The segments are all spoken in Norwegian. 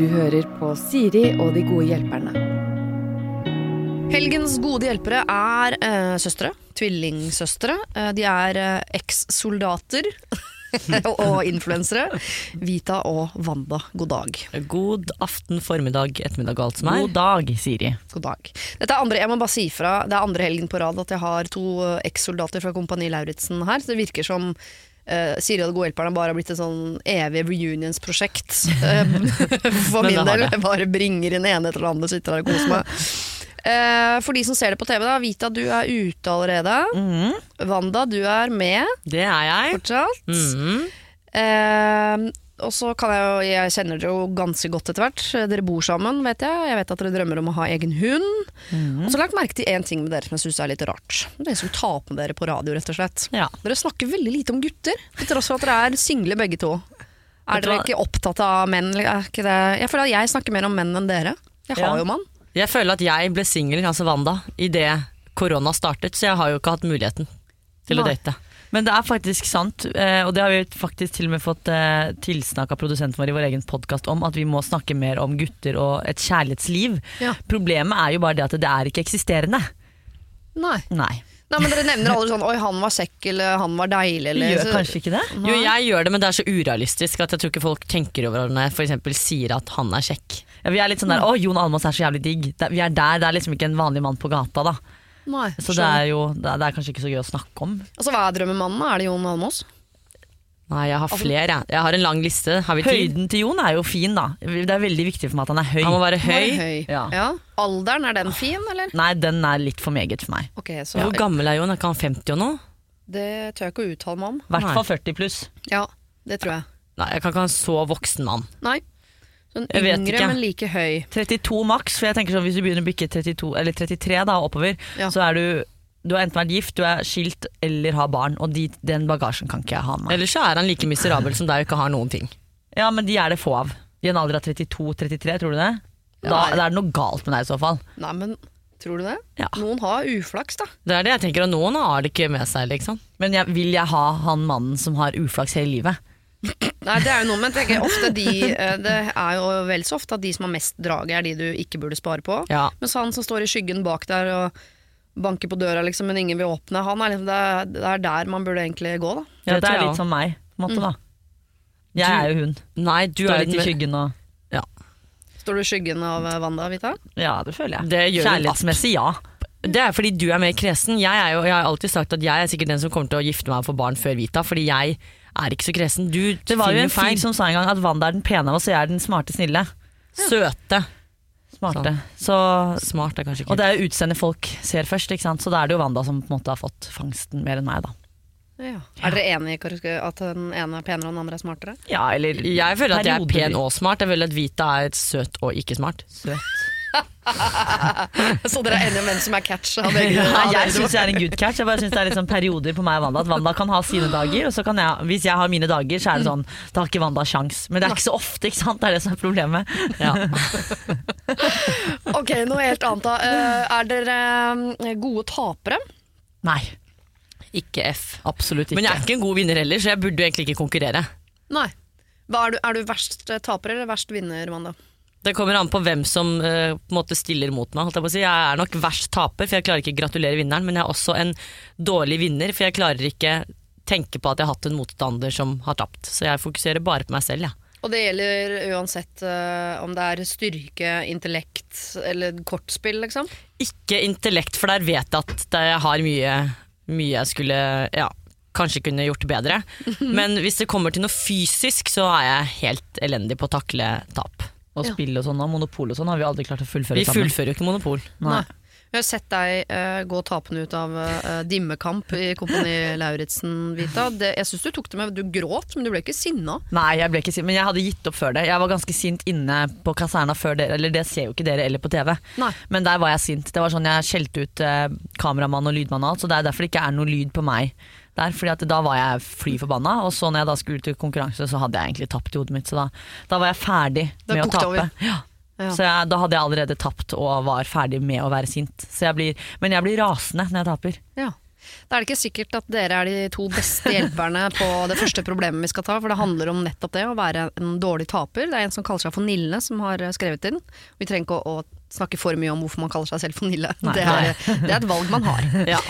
Du hører på Siri og de gode hjelperne. Helgens gode hjelpere er eh, søstre. Tvillingsøstre. Eh, de er eh, eks-soldater og influensere. Vita og Wanda, god dag. God aften, formiddag, ettermiddag og alt som er. God dag, Siri. God dag. Dette er andre, jeg må bare si fra, det er andre helgen på rad at jeg har to ekssoldater eks-soldater fra Kompani Lauritzen her. Så det virker som uh, Siri og de gode hjelperne bare har blitt et sånn evig reunions-prosjekt. Eh, for min del. Jeg bare bringer inn ene etter den andre, sitter der og koser meg. Uh, for de som ser det på TV, da, Vita, du er ute allerede. Mhm, Wanda, du er med det er jeg. fortsatt. Mhm. Eh, og så kan jeg jo, jeg kjenner dere jo ganske godt etter hvert. Dere bor sammen, vet jeg. Jeg vet at dere drømmer om å ha egen hund. Og så har jeg lagt merke til én ting med dere som jeg syns er litt rart. Det er som tar på dere på radio, rett og slett. Ja. Dere snakker veldig lite om gutter, til tross for at dere er single begge to. Er dere ikke opptatt av menn? Er? Jeg føler at jeg snakker mer om menn enn dere. Jeg har Ja. jo mann. Jeg føler at jeg ble singel, altså Wanda, idet korona startet, så jeg har jo ikke hatt muligheten til å Nei. date. Men det er faktisk sant, eh, og det har vi faktisk til og med fått eh, tilsnakk av produsenten vår i vår egen podkast om, at vi må snakke mer om gutter og et kjærlighetsliv. Ja. Problemet er jo bare det at det er ikke eksisterende. Nei. Nei. Nei, men dere nevner aldri sånn 'oi, han var kjekk', eller 'han var deilig', eller gjør så- kanskje ikke det? Jo, jeg gjør det, men det er så urealistisk at jeg tror ikke folk tenker over det når jeg f.eks. sier at han er kjekk. Ja, vi er litt sånn der 'Å, Jon Almaas er så jævlig digg'. Det, vi er der, det er liksom ikke en vanlig mann på gata, da. Nei, Så det er jo det er, det er kanskje ikke så gøy å snakke om. Altså, Hva er drømmemannen? Er det Jon Almås? Nei, jeg har flere, jeg. Har en lang liste. Har vi? Høyden til Jon er jo fin, da. Det er veldig viktig for meg at han er høy. Han må være høy. Må høy. Ja. Ja. Alderen, er den fin, eller? Nei, den er litt for meget for meg. Okay, så Hvor gammel er Jon? Er ikke han 50 og noe? Det tør jeg ikke å uttale meg om. I hvert fall 40 pluss. Ja, det tror jeg. Nei, jeg kan ikke ha en så voksen mann. Nei. Sånn Jeg vet yngre, ikke. men like høy. 32 maks, for jeg tenker sånn hvis du begynner å bikke 32, eller 33 da, oppover, Ja. så er du du har enten vært gift, du er skilt eller har barn, og de, den bagasjen kan ikke jeg ha med meg. Ellers så er han like miserabel som deg og ikke har noen ting. Ja, men de er det få av. I en alder av 32-33, tror du det? Da, Ja. da er det noe galt med deg i så fall. Nei, men tror du det? Ja. Noen har uflaks, da. Det er det jeg tenker, og noen har det ikke med seg, liksom. Men jeg, vil jeg ha han mannen som har uflaks hele livet? Nei, det er jo noe, men jeg tenker ofte de eh, Det er jo vel så ofte at de som har mest drag, er de du ikke burde spare på. Ja. Mens han som står i skyggen bak der og banker på døra, liksom, men ingen vil åpne, han er liksom, det, er, det er der man burde egentlig gå, da. Ja, Det det er litt som meg, på en måte Mm. da. Jeg Du- er jo hun. Nei, du Står er litt i skyggen og Står du i skyggen av eh, Wanda, Vita? Ja, det føler jeg. Det gjør Kjærlighetsmessig, ja. Det er fordi du er mer kresen. Jeg, er jo, jeg har alltid sagt at jeg er sikkert den som kommer til å gifte meg og få barn før Vita, fordi jeg er ikke så kresen. Du Det var jo en fyr som sa en gang at Wanda er den pene av oss, og jeg er den smarte snille. Søte. Smarte. Så, Smart er kanskje og det er jo utseendet folk ser først, ikke sant? så da er det jo Wanda som på en måte har fått fangsten mer enn meg. da Ja. Er dere enige i at den ene er penere og den andre er smartere? Ja, eller Jeg føler at jeg er pen og smart. Jeg føler at Vita er søt og ikke smart. søt. Så dere er enige om hvem som er catch? Nei, jeg syns jeg er en good catch. Jeg bare synes det er litt sånn perioder på meg og Wanda. At Wanda kan ha sine dager, og så kan jeg, hvis jeg har mine dager, så er det sånn Da har ikke Wanda sjans. Men det er ikke så ofte, ikke sant? Det er det som er problemet. Ja. Ok, noe helt annet da. Eh, er dere eh, gode tapere? Nei. Ikke F. Absolutt ikke. Men jeg er ikke en god vinner heller, så jeg burde jo egentlig ikke konkurrere. Nei. Er, du, er du verst eh, taper eller verst vinner, Wanda? Det kommer an på hvem som uh, på en måte stiller mot meg. Jeg, si. jeg er nok verst taper, for jeg klarer ikke å gratulere vinneren. Men jeg er også en dårlig vinner, for jeg klarer ikke tenke på at jeg har hatt en motstander som har tapt. Så jeg fokuserer bare på meg selv. Ja. Og det gjelder uansett uh, om det er styrke, intellekt eller kortspill, liksom? Ikke intellekt, for der vet jeg at jeg har mye, mye jeg skulle ja, kanskje kunne gjort bedre. Men hvis det kommer til noe fysisk, så er jeg helt elendig på å takle tap. Og Ja. spill og sånn, og monopol og sånn har vi aldri klart å fullføre Vi sammen. fullfører jo ikke monopol. Nei. Jeg har sett deg uh, gå tapende ut av uh, dimmekamp i Kompani Lauritzen, Vita. Det, jeg syns du tok det med Du gråt, men du ble ikke sinna. Nei, jeg ble ikke sinna, men jeg hadde gitt opp før det. Jeg var ganske sint inne på kaserna før dere, eller det ser jo ikke dere eller på TV. Nei. Men der var jeg sint. Det var sånn Jeg skjelte ut uh, kameramann og lydmann og alt, så det er derfor det ikke er noe lyd på meg der. Fordi at da var jeg fly forbanna, og så når jeg da skulle til konkurranse, så hadde jeg egentlig tapt i hodet mitt. Så da, da var jeg ferdig Da med å tape. Ja. Ja. Så jeg, da hadde jeg allerede tapt og var ferdig med å være sint. Så jeg blir, men jeg blir rasende når jeg taper. Ja. Da er det ikke sikkert at dere er de to beste hjelperne på det første problemet vi skal ta, for det handler om nettopp det, å være en dårlig taper. Det er en som kaller seg for Nille, som har eh, skrevet inn. Vi trenger ikke å, å snakke for mye om hvorfor man kaller seg selv for Nille. Nei. Det, er, det er et valg man har. Ja.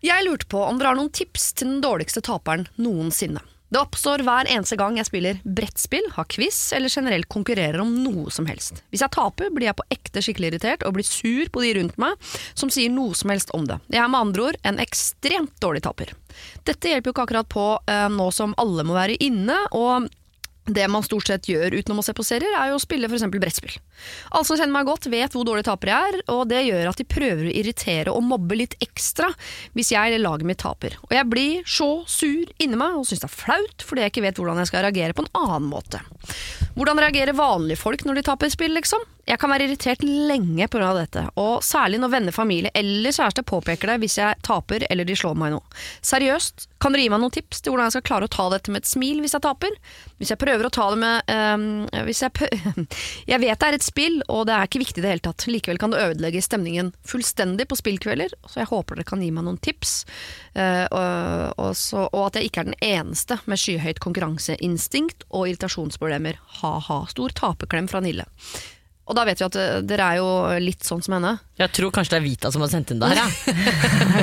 Jeg lurte på om dere har noen tips til den dårligste taperen noensinne. Det oppstår hver eneste gang jeg spiller brettspill, har quiz eller generelt konkurrerer om noe som helst. Hvis jeg taper, blir jeg på ekte skikkelig irritert og blir sur på de rundt meg som sier noe som helst om det. Jeg er med andre ord en ekstremt dårlig taper. Dette hjelper jo ikke akkurat på eh, nå som alle må være inne, og det man stort sett gjør utenom å se på serier, er jo å spille f.eks. brettspill. Alle som kjenner meg godt, vet hvor dårlig taper jeg er, og det gjør at de prøver å irritere og mobbe litt ekstra hvis jeg eller laget mitt taper. Og jeg blir så sur inni meg og syns det er flaut fordi jeg ikke vet hvordan jeg skal reagere på en annen måte. Hvordan reagerer vanlige folk når de taper spill, liksom? Jeg kan være irritert lenge pga. dette, og særlig når venner, familie eller kjæreste påpeker det hvis jeg taper eller de slår meg nå. Seriøst, kan dere gi meg noen tips til hvordan jeg skal klare å ta dette med et smil hvis jeg taper? Hvis jeg prøver å ta det med øhm, hvis jeg, jeg vet det er et spill, og det er ikke viktig i det hele tatt. Likevel kan det ødelegge stemningen fullstendig på spillkvelder, så jeg håper dere kan gi meg noen tips. Og, og, så, og at jeg ikke er den eneste med skyhøyt konkurranseinstinkt og irritasjonsproblemer. Ha-ha. Stor taperklem fra Nille. Og da vet vi at eh, dere er jo litt sånn som henne. Jeg tror kanskje det er Vita som har sendt inn det her.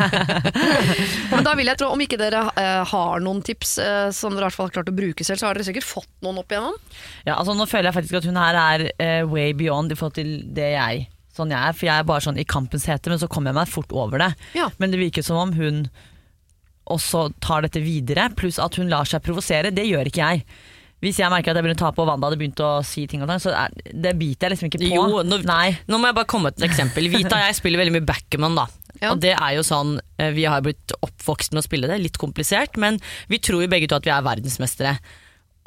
Men da vil jeg tro, om ikke dere eh, har noen tips eh, som dere i hvert fall har klart å bruke selv, så har dere sikkert fått noen opp igjennom. Ja, altså Nå føler jeg faktisk at hun her er eh, way beyond i forhold til det jeg sånn jeg er. For jeg er bare sånn i kampens hete, men så kommer jeg meg fort over det. Ja. Men det virker som om hun også tar dette videre, pluss at hun lar seg provosere. Det gjør ikke jeg. Hvis jeg merker at jeg begynner å tape og Wanda hadde begynt å si ting, og ting, så er, det biter jeg liksom ikke på. Jo, nå, Nei. nå må jeg bare komme med et eksempel. Vita og jeg spiller veldig mye backman. da. Ja. Og det er jo sånn, eh, Vi har blitt oppvokst med å spille det, litt komplisert, men vi tror jo begge to at vi er verdensmestere.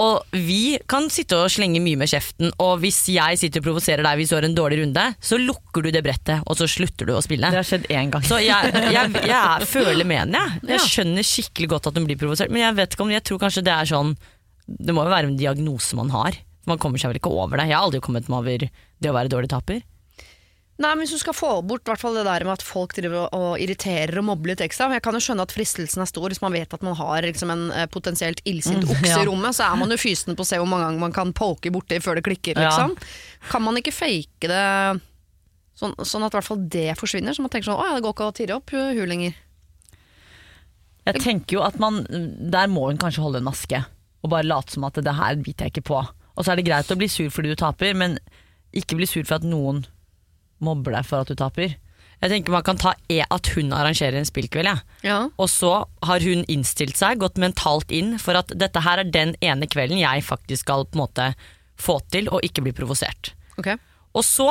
Og vi kan sitte og slenge mye med kjeften, og hvis jeg sitter og provoserer deg hvis du har en dårlig runde, så lukker du det brettet, og så slutter du å spille. Det har skjedd én gang. Så jeg, jeg, jeg føler med henne, jeg. Jeg skjønner skikkelig godt at hun blir provosert, men jeg vet ikke om, jeg tror kanskje det er sånn Det må jo være en diagnose man har. Man kommer seg vel ikke over det. Jeg har aldri kommet meg over det å være dårlig taper. Nei, men Hvis du skal få bort det der med at folk driver og, irriterer og mobber litt ekstra Jeg kan jo skjønne at fristelsen er stor hvis man vet at man har liksom, en eh, potensielt illsint Mm, okse ja. i rommet. Så er man jo fysen på å se hvor mange ganger man kan poke borti før det klikker. Ja. Liksom. Kan man ikke fake det sånn, sånn at i hvert fall det forsvinner? Så man tenker sånn Å ja, det går ikke å tirre opp hun lenger. Jeg tenker jo at man Der må hun kanskje holde en maske og bare late som at det her biter jeg ikke på. Og så er det greit å bli sur fordi du taper, men ikke bli sur for at noen mobber deg for at du taper. Jeg tenker man kan ta e at hun arrangerer en spillkveld, ja. Ja. Og så har hun innstilt seg, gått mentalt inn for at dette her er den ene kvelden jeg faktisk skal på en måte få til og ikke bli provosert. Okay. Og så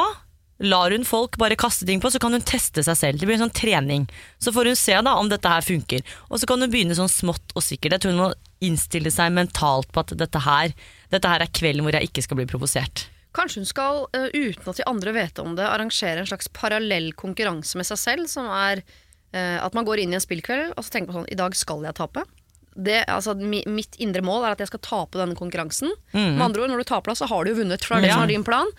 lar hun folk bare kaste ting på, så kan hun teste seg selv. Det blir en sånn trening. Så får hun se da om dette her funker. Og så kan hun begynne sånn smått og sikkert. Jeg tror hun må innstille seg mentalt på at dette her, dette her er kvelden hvor jeg ikke skal bli provosert. Kanskje hun skal, eh, uten at de andre vet om det, arrangere en slags parallell konkurranse med seg selv, som er eh, at man går inn i en spillkveld og så tenker man sånn I dag skal jeg tape. Det, altså, mi, mitt indre mål er at jeg skal tape denne konkurransen. Med andre ord, Når du taper, da, så har du jo vunnet. For det er det Ja. som er din plan.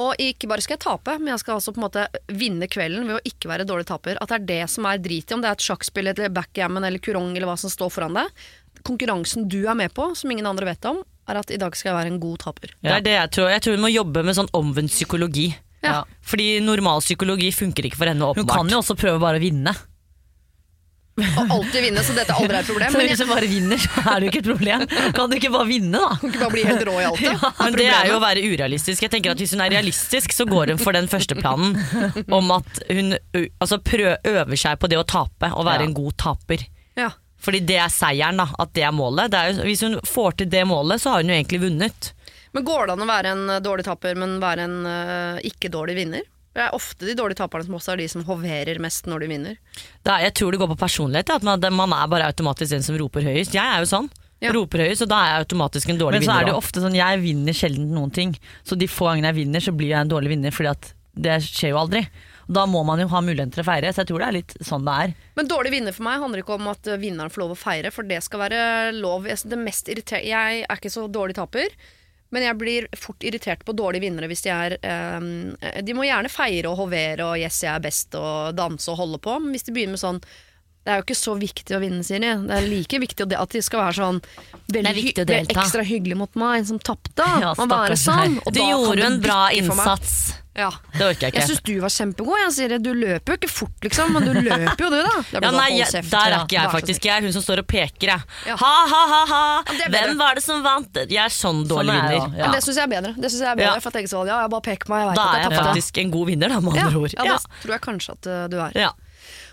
Og ikke bare skal jeg tape, men jeg skal altså på en måte vinne kvelden ved å ikke være dårlig taper. At det er det som er drit i, om det er et sjakkspill eller backgammon eller kurong eller hva som står foran deg. Konkurransen du er med på, som ingen andre vet om, er at i dag skal jeg være en god taper. Det er det jeg tror. Jeg tror vi må jobbe med sånn omvendt psykologi. Ja. Fordi normal psykologi funker ikke for henne, Hun kan jo også prøve bare å vinne. Og alltid vinne, så dette aldri er et problem. Så hvis du bare vinner, så er det jo ikke et problem. Kan du ikke bare vinne, da? kan ikke bare bli helt rå i alt det. Men det er jo å være urealistisk. Jeg tenker at Hvis hun er realistisk, så går hun for den første planen om at hun altså øver seg på det å tape og være Ja. en god taper. Ja. Fordi det er seieren, da. At det er målet. Det er hvis hun får til det målet, så har hun jo egentlig vunnet. Men går det an å være en dårlig taper, men være en uh, ikke-dårlig vinner? Det er ofte de dårlige taperne som også er de som hoverer mest når de vinner. Det er, jeg tror det går på personlighet. At man, man er bare automatisk den som roper høyest. Jeg er jo sånn. Ja. Roper høyest, og da er jeg automatisk en dårlig vinner. Men så er det jo ofte sånn, jeg vinner sjelden noen ting. Så de få gangene jeg vinner, så blir jeg en dårlig vinner, fordi at det skjer jo aldri. Da må man jo ha muligheten til å feire, så jeg tror det er litt sånn det er. Men dårlig vinner for meg handler ikke om at vinneren får lov å feire, for det skal være lov. Det mest jeg er ikke så dårlig taper, men jeg blir fort irritert på dårlige vinnere hvis de er eh, De må gjerne feire og hovere og 'yes, jeg er best' og danse og holde på, men hvis de begynner med sånn Det er jo ikke så viktig å vinne, Siri. Det er like viktig at de skal være sånn veldig ekstra hyggelig mot meg som tapte. Ja, sånn. Du gjorde en bra innsats. Ja. Det orker jeg Jeg syns du var kjempegod, jeg, Siri. Du løper jo ikke fort, liksom, men du løper jo, du, da. Det Ja, nei, jeg, der er ikke jeg faktisk. Jeg er hun som står og peker, jeg. Ja. Ha, ha, ha, ha! Det. Hvem var det som vant? Jeg er sånn dårlig er vinner. Ja. Det syns jeg er bedre. Det synes jeg er bedre Ja. For jeg sånn, ja, jeg bare peker meg, jeg Da er jeg faktisk en god vinner, da, med andre ord. ja, det tror jeg kanskje at uh, du er. Ja.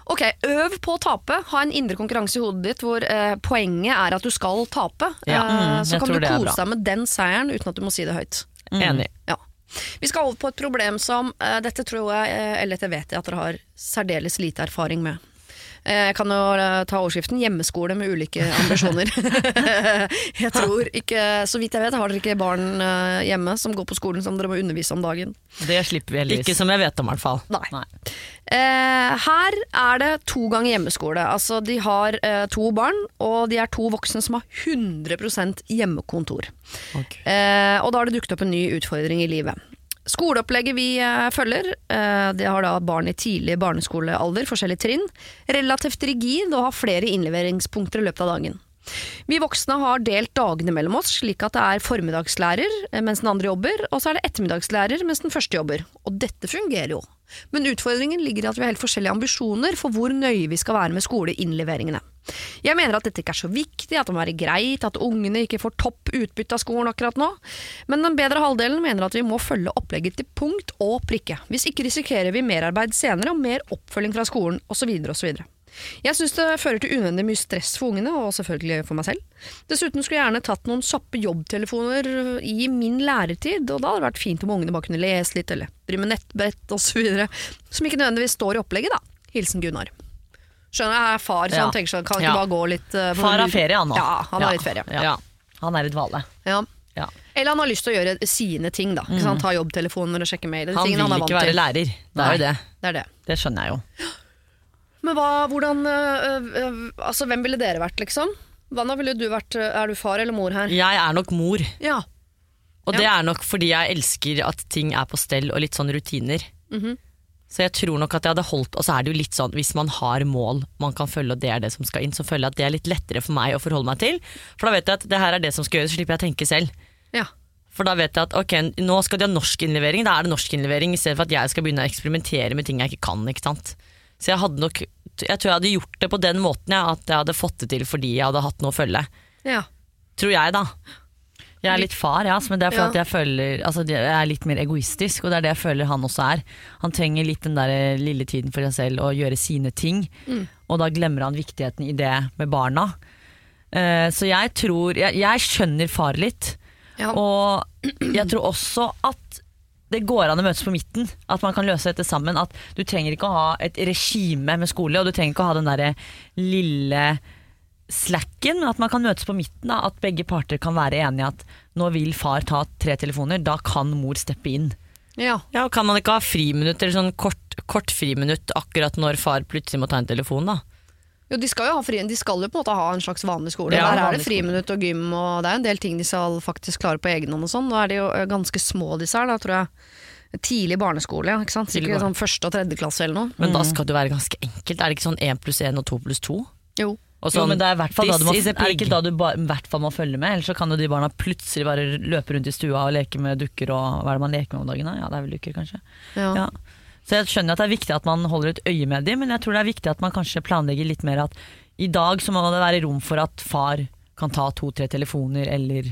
Ok, Øv på å tape. Ha en indre konkurranse i hodet ditt hvor eh, poenget er at du skal tape. Ja, Eh, mm, så kan du kose deg med den seieren uten at du må si det høyt. Enig. Ja. Vi skal over på et problem som eh, dette tror jeg, eller dette vet jeg at dere har særdeles lite erfaring med. Eh, Jeg kan jo ta overskriften 'hjemmeskole med ulike ambisjoner'. jeg tror ikke, Så vidt jeg vet, har dere ikke barn eh, hjemme som går på skolen som dere må undervise om dagen. Det slipper vi heldigvis. Ikke som jeg vet om, i hvert fall. Nei. Nei. Eh, her er det to ganger hjemmeskole. Altså, de har eh, to barn, og de er to voksne som har 100% hjemmekontor. Eh, og da har det dukket opp en ny utfordring i livet. Skoleopplegget vi eh, følger, eh, det har da barn i tidlig barneskolealder, forskjellige trinn. Relativt rigid og har flere innleveringspunkter i løpet av dagen. Vi voksne har delt dagene mellom oss, slik at det er formiddagslærer eh, mens den andre jobber, og så er det ettermiddagslærer mens den første jobber. Og dette fungerer jo. Men utfordringen ligger i at vi har helt forskjellige ambisjoner for hvor nøye vi skal være med skoleinnleveringene. Jeg mener at dette ikke er så viktig, at det må være greit, at ungene ikke får topp utbytte av skolen akkurat nå, men den bedre halvdelen mener at vi må følge opplegget til punkt og prikke. Hvis ikke risikerer vi merarbeid senere og mer oppfølging fra skolen osv. osv. Jeg syns det fører til unødvendig mye stress for ungene, og selvfølgelig for meg selv. Dessuten skulle jeg gjerne tatt noen kjappe jobbtelefoner i min læretid, og da hadde det vært fint om ungene bare kunne lese litt, eller drive med nettbrett osv., som ikke nødvendigvis står i opplegget, da. Hilsen Gunnar. Skjønner jeg, er far, så Ja. han tenker sånn, kan ikke Ja. bare gå litt uh, Far har ferie, han nå. Ja, han har litt ferie. Ja. Ja. Han er i dvale. Ja. Ja. Eller han har lyst til å gjøre sine ting, da. mm. Han Ta jobbtelefoner og sjekke mail. Han vil er ikke være lærer. Det er jo det. Det er det. Det skjønner jeg jo. Men hva, hvordan øh, øh, Altså, hvem ville dere vært, liksom? Vanna, ville du vært øh, Er du far eller mor her? Jeg er nok mor. Ja. Og Ja. det er nok fordi jeg elsker at ting er på stell og litt sånn rutiner. Mhm. Så jeg tror nok at jeg hadde holdt Og så er det jo litt sånn hvis man har mål man kan følge, og det er det som skal inn, så føler jeg at det er litt lettere for meg å forholde meg til. For da vet jeg at det her er det som skal gjøres, så slipper jeg å tenke selv. ja. For da vet jeg at ok, nå skal de ha norskinnlevering, da er det norskinnlevering, i stedet for at jeg skal begynne å eksperimentere med ting jeg ikke kan. ikke sant? Så jeg hadde nok Jeg tror jeg hadde gjort det på den måten, ja, at jeg hadde fått det til fordi jeg hadde hatt noe å følge. ja. Tror jeg, da. Jeg er litt far, ja, men det er for Ja. jeg føler altså, Jeg er litt mer egoistisk, og det er det jeg føler han også er. Han trenger litt den der lille tiden for seg selv og gjøre sine ting, og da glemmer han viktigheten i det med barna. Uh, så jeg tror Jeg, jeg skjønner far litt, ja. og jeg tror også at det går an å møtes på midten. At man kan løse dette sammen. At Du trenger ikke å ha et regime med skole, og du trenger ikke å ha den derre lille slacken. At man kan møtes på midten. Da. At begge parter kan være enige at nå vil far ta tre telefoner, da kan mor steppe inn. ja. Ja, og Kan man ikke ha friminutt eller sånn kort, kort friminutt akkurat når far plutselig må ta en telefon, da? Jo, de skal jo ha fri, de skal jo på en måte ha en slags vanlig skole. Ja, Der er det friminutt og gym, og det er en del ting de skal faktisk klare på egen hånd og sånn. Nå er de jo øh, ganske små disse her, da, tror jeg. Tidlig barneskole, ja. Ikke sant? Sikkert sånn første og tredje klasse eller noe. Men da skal det være ganske enkelt. Er det ikke sånn én pluss én og to pluss to? Jo. Og jo, sånn, men det er i hvert fall da du må, er det ikke da du i hvert fall må følge med, ellers så kan jo de barna plutselig bare løpe rundt i stua og leke med dukker og hva er det man leker med om dagen? da? Ja, det er vel dukker, kanskje. Ja. Ja. Så jeg skjønner at det er viktig at man holder et øye med dem, men jeg tror det er viktig at man kanskje planlegger litt mer at i dag så må det være rom for at far kan ta to-tre telefoner, eller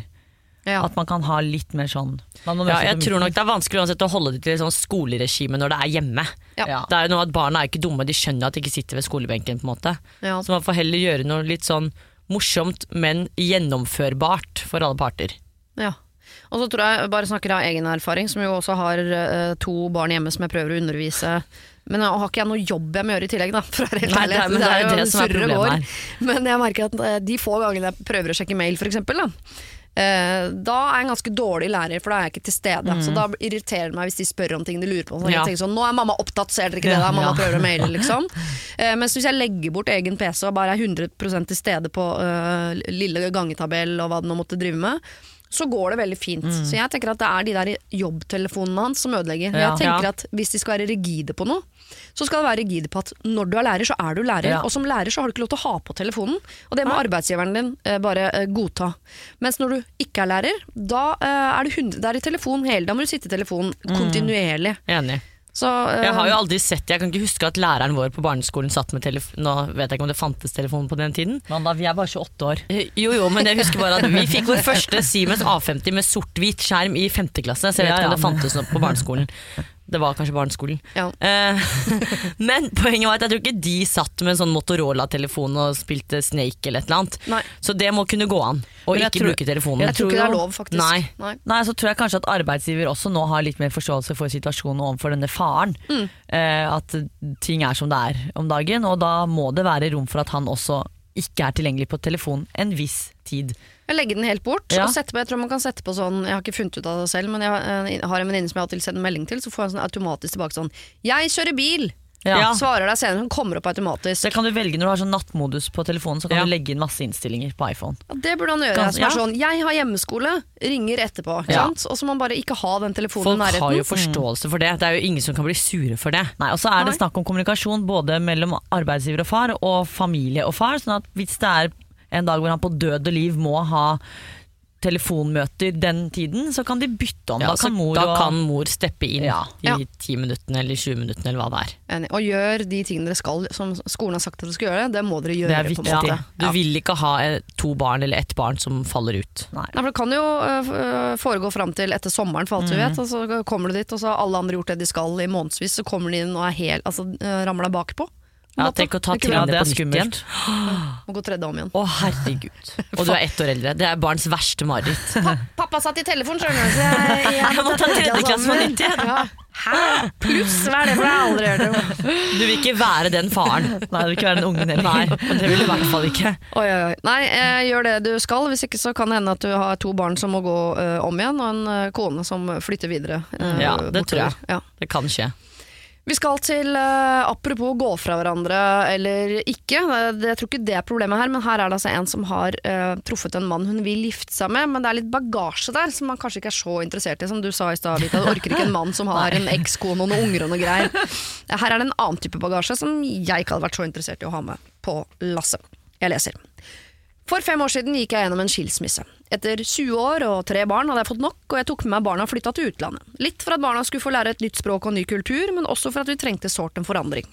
Ja. at man kan ha litt mer sånn man må ja, jeg tror nok det er vanskelig uansett å holde det til et sånn skoleregime når det er hjemme. Ja. Det er noe at Barna er ikke dumme, de skjønner at de ikke sitter ved skolebenken. på en måte Ja. Så man får heller gjøre noe litt sånn morsomt, men gjennomførbart for alle parter. Ja. Og så tror jeg, bare snakker av egen erfaring, som jo også har uh, to barn hjemme som jeg prøver å undervise. Men jeg har ikke jeg noe jobb jeg må gjøre i tillegg, da. For helt Nei, det er- men det er jo det som er problemet går. Men jeg merker at eh, de få gangene jeg prøver å sjekke mail, for eksempel, da. eh, da er jeg en ganske dårlig lærer, for da er jeg ikke til stede. Så da irriterer det meg hvis de spør om ting de lurer på. Så Mm. Ja. jeg tenker sånn, Nå er mamma opptatt, ser dere ikke det? da? Mamma Ja. prøver å maile, liksom. Eh, mens hvis jeg legger bort egen PC og bare er 100% til stede på uh, lille gangetabell og hva det nå måtte drive med, så går det veldig fint. Så jeg tenker at det er de der jobbtelefonene hans som ødelegger. Ja. Jeg tenker Ja. at Hvis de skal være rigide på noe, så skal det være rigide på at når du er lærer, så er du lærer. Ja. Og som lærer så har du ikke lov til å ha på telefonen. Og det må arbeidsgiveren din eh, bare eh, godta. Mens når du ikke er lærer, da eh, er du da er i telefon hele Da må du sitte i telefonen kontinuerlig. Enig. Så, uh, Jeg har jo aldri sett Jeg kan ikke huske at læreren vår på barneskolen satt med telefon Nå vet jeg ikke om det fantes telefon på den tiden. Men da, vi er bare 28 år. Eh, Jo, jo, men jeg husker bare at vi fikk vår første Siemens A50 med sort-hvit skjerm i femte klasse, så jeg vet Ja, ikke om ja, det fantes noe på barneskolen. Det var kanskje barneskolen. ja. Eh, men poenget var at jeg tror ikke de satt med en sånn Motorola-telefon og spilte Snake eller et eller annet. Nei. Så det må kunne gå an, å ikke tror- bruke telefonen. Jeg tror ikke det er lov, faktisk. Nei. Nei. Nei, så tror jeg kanskje at arbeidsgiver også nå har litt mer forståelse for situasjonen overfor denne faren. Mm. Eh, at ting er som det er om dagen, og da må det være rom for at han også ikke er tilgjengelig på telefon en viss tid. Jeg legger den helt bort. Ja. Og setter på, jeg tror man kan sette på sånn Jeg har ikke funnet ut av det selv, men jeg eh, har en venninne som jeg har alltid en melding til, så får jeg sånn automatisk tilbake sånn 'Jeg kjører bil!' Ja. Svarer deg senere. Hun kommer opp automatisk. Det kan du velge når du har sånn nattmodus på telefonen, så kan Ja. du legge inn masse innstillinger på iPhone. Ja, det burde han gjøre. Kan, ja. sånn 'Jeg har hjemmeskole, ringer etterpå'. Ja. Og så må man bare ikke ha den telefonen Folk i nærheten. har jo forståelse for det. Det er jo ingen som kan bli sure for det. Nei, og så er det snakk om kommunikasjon både mellom arbeidsgiver og far, og familie og far. Sånn at hvis det er en dag hvor han på død og liv må ha telefonmøter den tiden, så kan de bytte om. Ja, da kan mor da og kan mor steppe inn Ja. i Ja. 10 minuttene eller 20 minuttene eller hva det er. Enig. Og gjør de tingene dere skal, som skolen har sagt at dere skal gjøre. Det må dere gjøre. Det er på en viktig. Ja. Du vil ikke ha eh, to barn eller ett barn som faller ut. Nei. Nei, for Det kan jo øh, foregå fram til etter sommeren, for alt vi vet. Og så kommer du dit, og så har alle andre gjort det de skal i månedsvis, så kommer de inn og er helt, altså, ramla bakpå. Ja, tenk å ta trinnet det er skummelt. Må gå tredje om igjen. Å herregud. Og du er ett år eldre. Det er barns verste mareritt. Pappa satt i telefonen, skjønner du, så jeg, jeg, Jeg må ta tredje klasse på nytt igjen. Ja. Hæ? Pluss, hva er det for? Jeg aldri hørt det. Du vil ikke være den faren. Nei, du vil ikke være den ungen heller. Nei, det vil du i hvert fall ikke. Oi, oi, oi. Nei, eh, gjør det du skal. Hvis ikke så kan det hende at du har to barn som må gå uh, om igjen, og en uh, kone som flytter videre. Uh, Ja, det tror jeg. Ja. Det kan skje. Vi skal til uh, apropos gå fra hverandre eller ikke. det, jeg tror ikke det er problemet her, men her er det altså en som har uh, truffet en mann hun vil gifte seg med, men det er litt bagasje der som man kanskje ikke er så interessert i. Som du sa i stad, Vita, du orker ikke en mann som har en ekskone og noen unger og noe greier. Her er det en annen type bagasje som jeg ikke hadde vært så interessert i å ha med på lasset. Jeg leser. For fem år siden gikk jeg gjennom en skilsmisse. Etter 20 år og tre barn hadde jeg fått nok, og jeg tok med meg barna og flytta til utlandet. Litt for at barna skulle få lære et nytt språk og ny kultur, men også for at vi trengte sårt en forandring.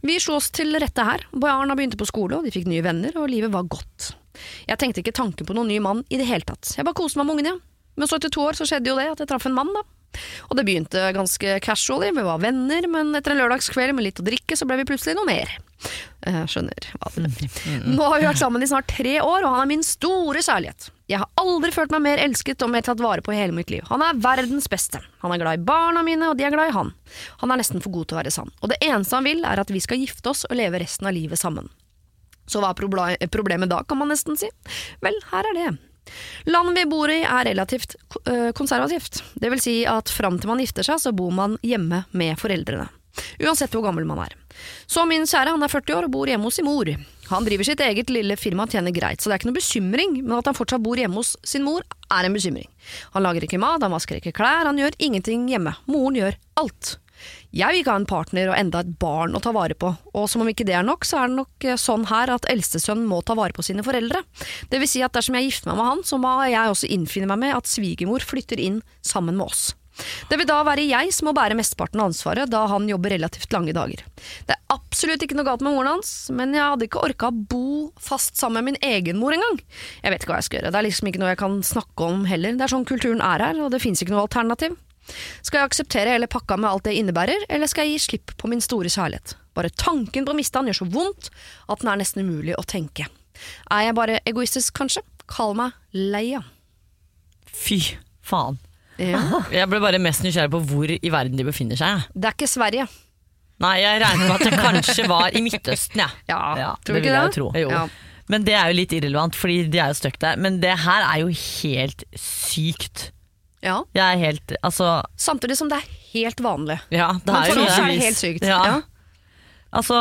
Vi slo oss til rette her. Barna begynte på skole, og de fikk nye venner, og livet var godt. Jeg tenkte ikke tanken på noen ny mann i det hele tatt. Jeg bare koste meg med ungene. Men så etter to år så skjedde jo det at jeg traff en mann, da. Og det begynte ganske casually, vi var venner, men etter en lørdagskveld med litt å drikke, så ble vi plutselig noe mer. Jeg skjønner hva det betyr. Nå har vi vært sammen i snart tre år, og han er min store kjærlighet. Jeg har aldri følt meg mer elsket og mer tatt vare på i hele mitt liv. Han er verdens beste. Han er glad i barna mine, og de er glad i han. Han er nesten for god til å være sann. Og det eneste han vil, er at vi skal gifte oss og leve resten av livet sammen. Så hva er problemet da, kan man nesten si? Vel, her er det. Landet vi bor i er relativt øh, konservativt. Det vil si at fram til man gifter seg, så bor man hjemme med foreldrene. Uansett hvor gammel man er. Så min kjære han er 40 år og bor hjemme hos sin mor. Han driver sitt eget lille firma og tjener greit, så det er ikke noe bekymring, men at han fortsatt bor hjemme hos sin mor, er en bekymring. Han lager ikke mat, han vasker ikke klær, han gjør ingenting hjemme. Moren gjør alt. Jeg vil ikke ha en partner og enda et barn å ta vare på, og som om ikke det er nok, så er det nok eh, sånn her at eldstesønnen må ta vare på sine foreldre. Det vil si at dersom jeg gifter meg med han, så må jeg også innfinne meg med at svigermor flytter inn sammen med oss. Det vil da være jeg som må bære mesteparten av ansvaret, da han jobber relativt lange dager. Det er absolutt ikke noe galt med moren hans, men jeg hadde ikke orka å bo fast sammen med min egen mor engang. Jeg vet ikke hva jeg skal gjøre, det er liksom ikke noe jeg kan snakke om heller, det er sånn kulturen er her, og det fins ikke noe alternativ. Skal jeg akseptere hele pakka med alt det innebærer, eller skal jeg gi slipp på min store kjærlighet? Bare tanken på å miste han gjør så vondt at den er nesten umulig å tenke. Er jeg bare egoistisk, kanskje? Kall meg Leia. Fy faen. Ja. Jeg ble bare mest nysgjerrig på hvor i verden de befinner seg. Det er ikke Sverige. Nei, jeg regner med at det kanskje var i Midtøsten, jeg. Ja, Ja, tror du det ikke det? tro. Jo. Ja. Men det er jo litt irrelevant, fordi de er jo stuck der. Men det her er jo helt sykt. Ja. Jeg er helt Altså, Samtidig som det er helt vanlig. Ja, det Men er for jo oss er det det. helt sykt. Ja. Ja. altså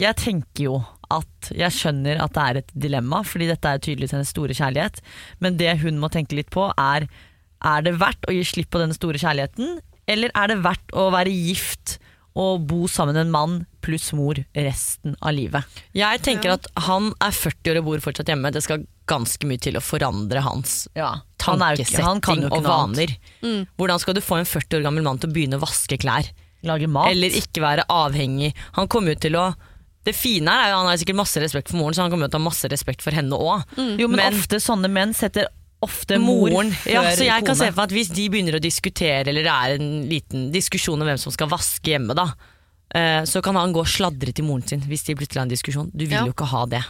Jeg tenker jo at jeg skjønner at det er et dilemma, fordi dette er tydeligvis hennes store kjærlighet. Men det hun må tenke litt på, er er det verdt å gi slipp på denne store kjærligheten, eller er det verdt å være gift og bo sammen med en mann pluss mor resten av livet? Jeg tenker at han er 40 år og bor fortsatt hjemme. Det skal ganske mye til å forandre hans Ja, han ikke- han tankesetting og vaner. Mm. Hvordan skal du få en 40 år gammel mann til å begynne å vaske klær? Lage mat. Eller ikke være avhengig. Han kommer jo til å Det fine er jo Han har sikkert masse respekt for moren, så han kommer til å ha masse respekt for henne òg. jo, men, ofte sånne menn setter ofte mor moren ja, Så jeg kan se for meg at hvis de begynner å diskutere, eller det er en liten diskusjon om hvem som skal vaske hjemme, da, eh, så kan han gå og sladre til moren sin hvis de plutselig har en diskusjon. Du vil Ja. jo ikke ha det.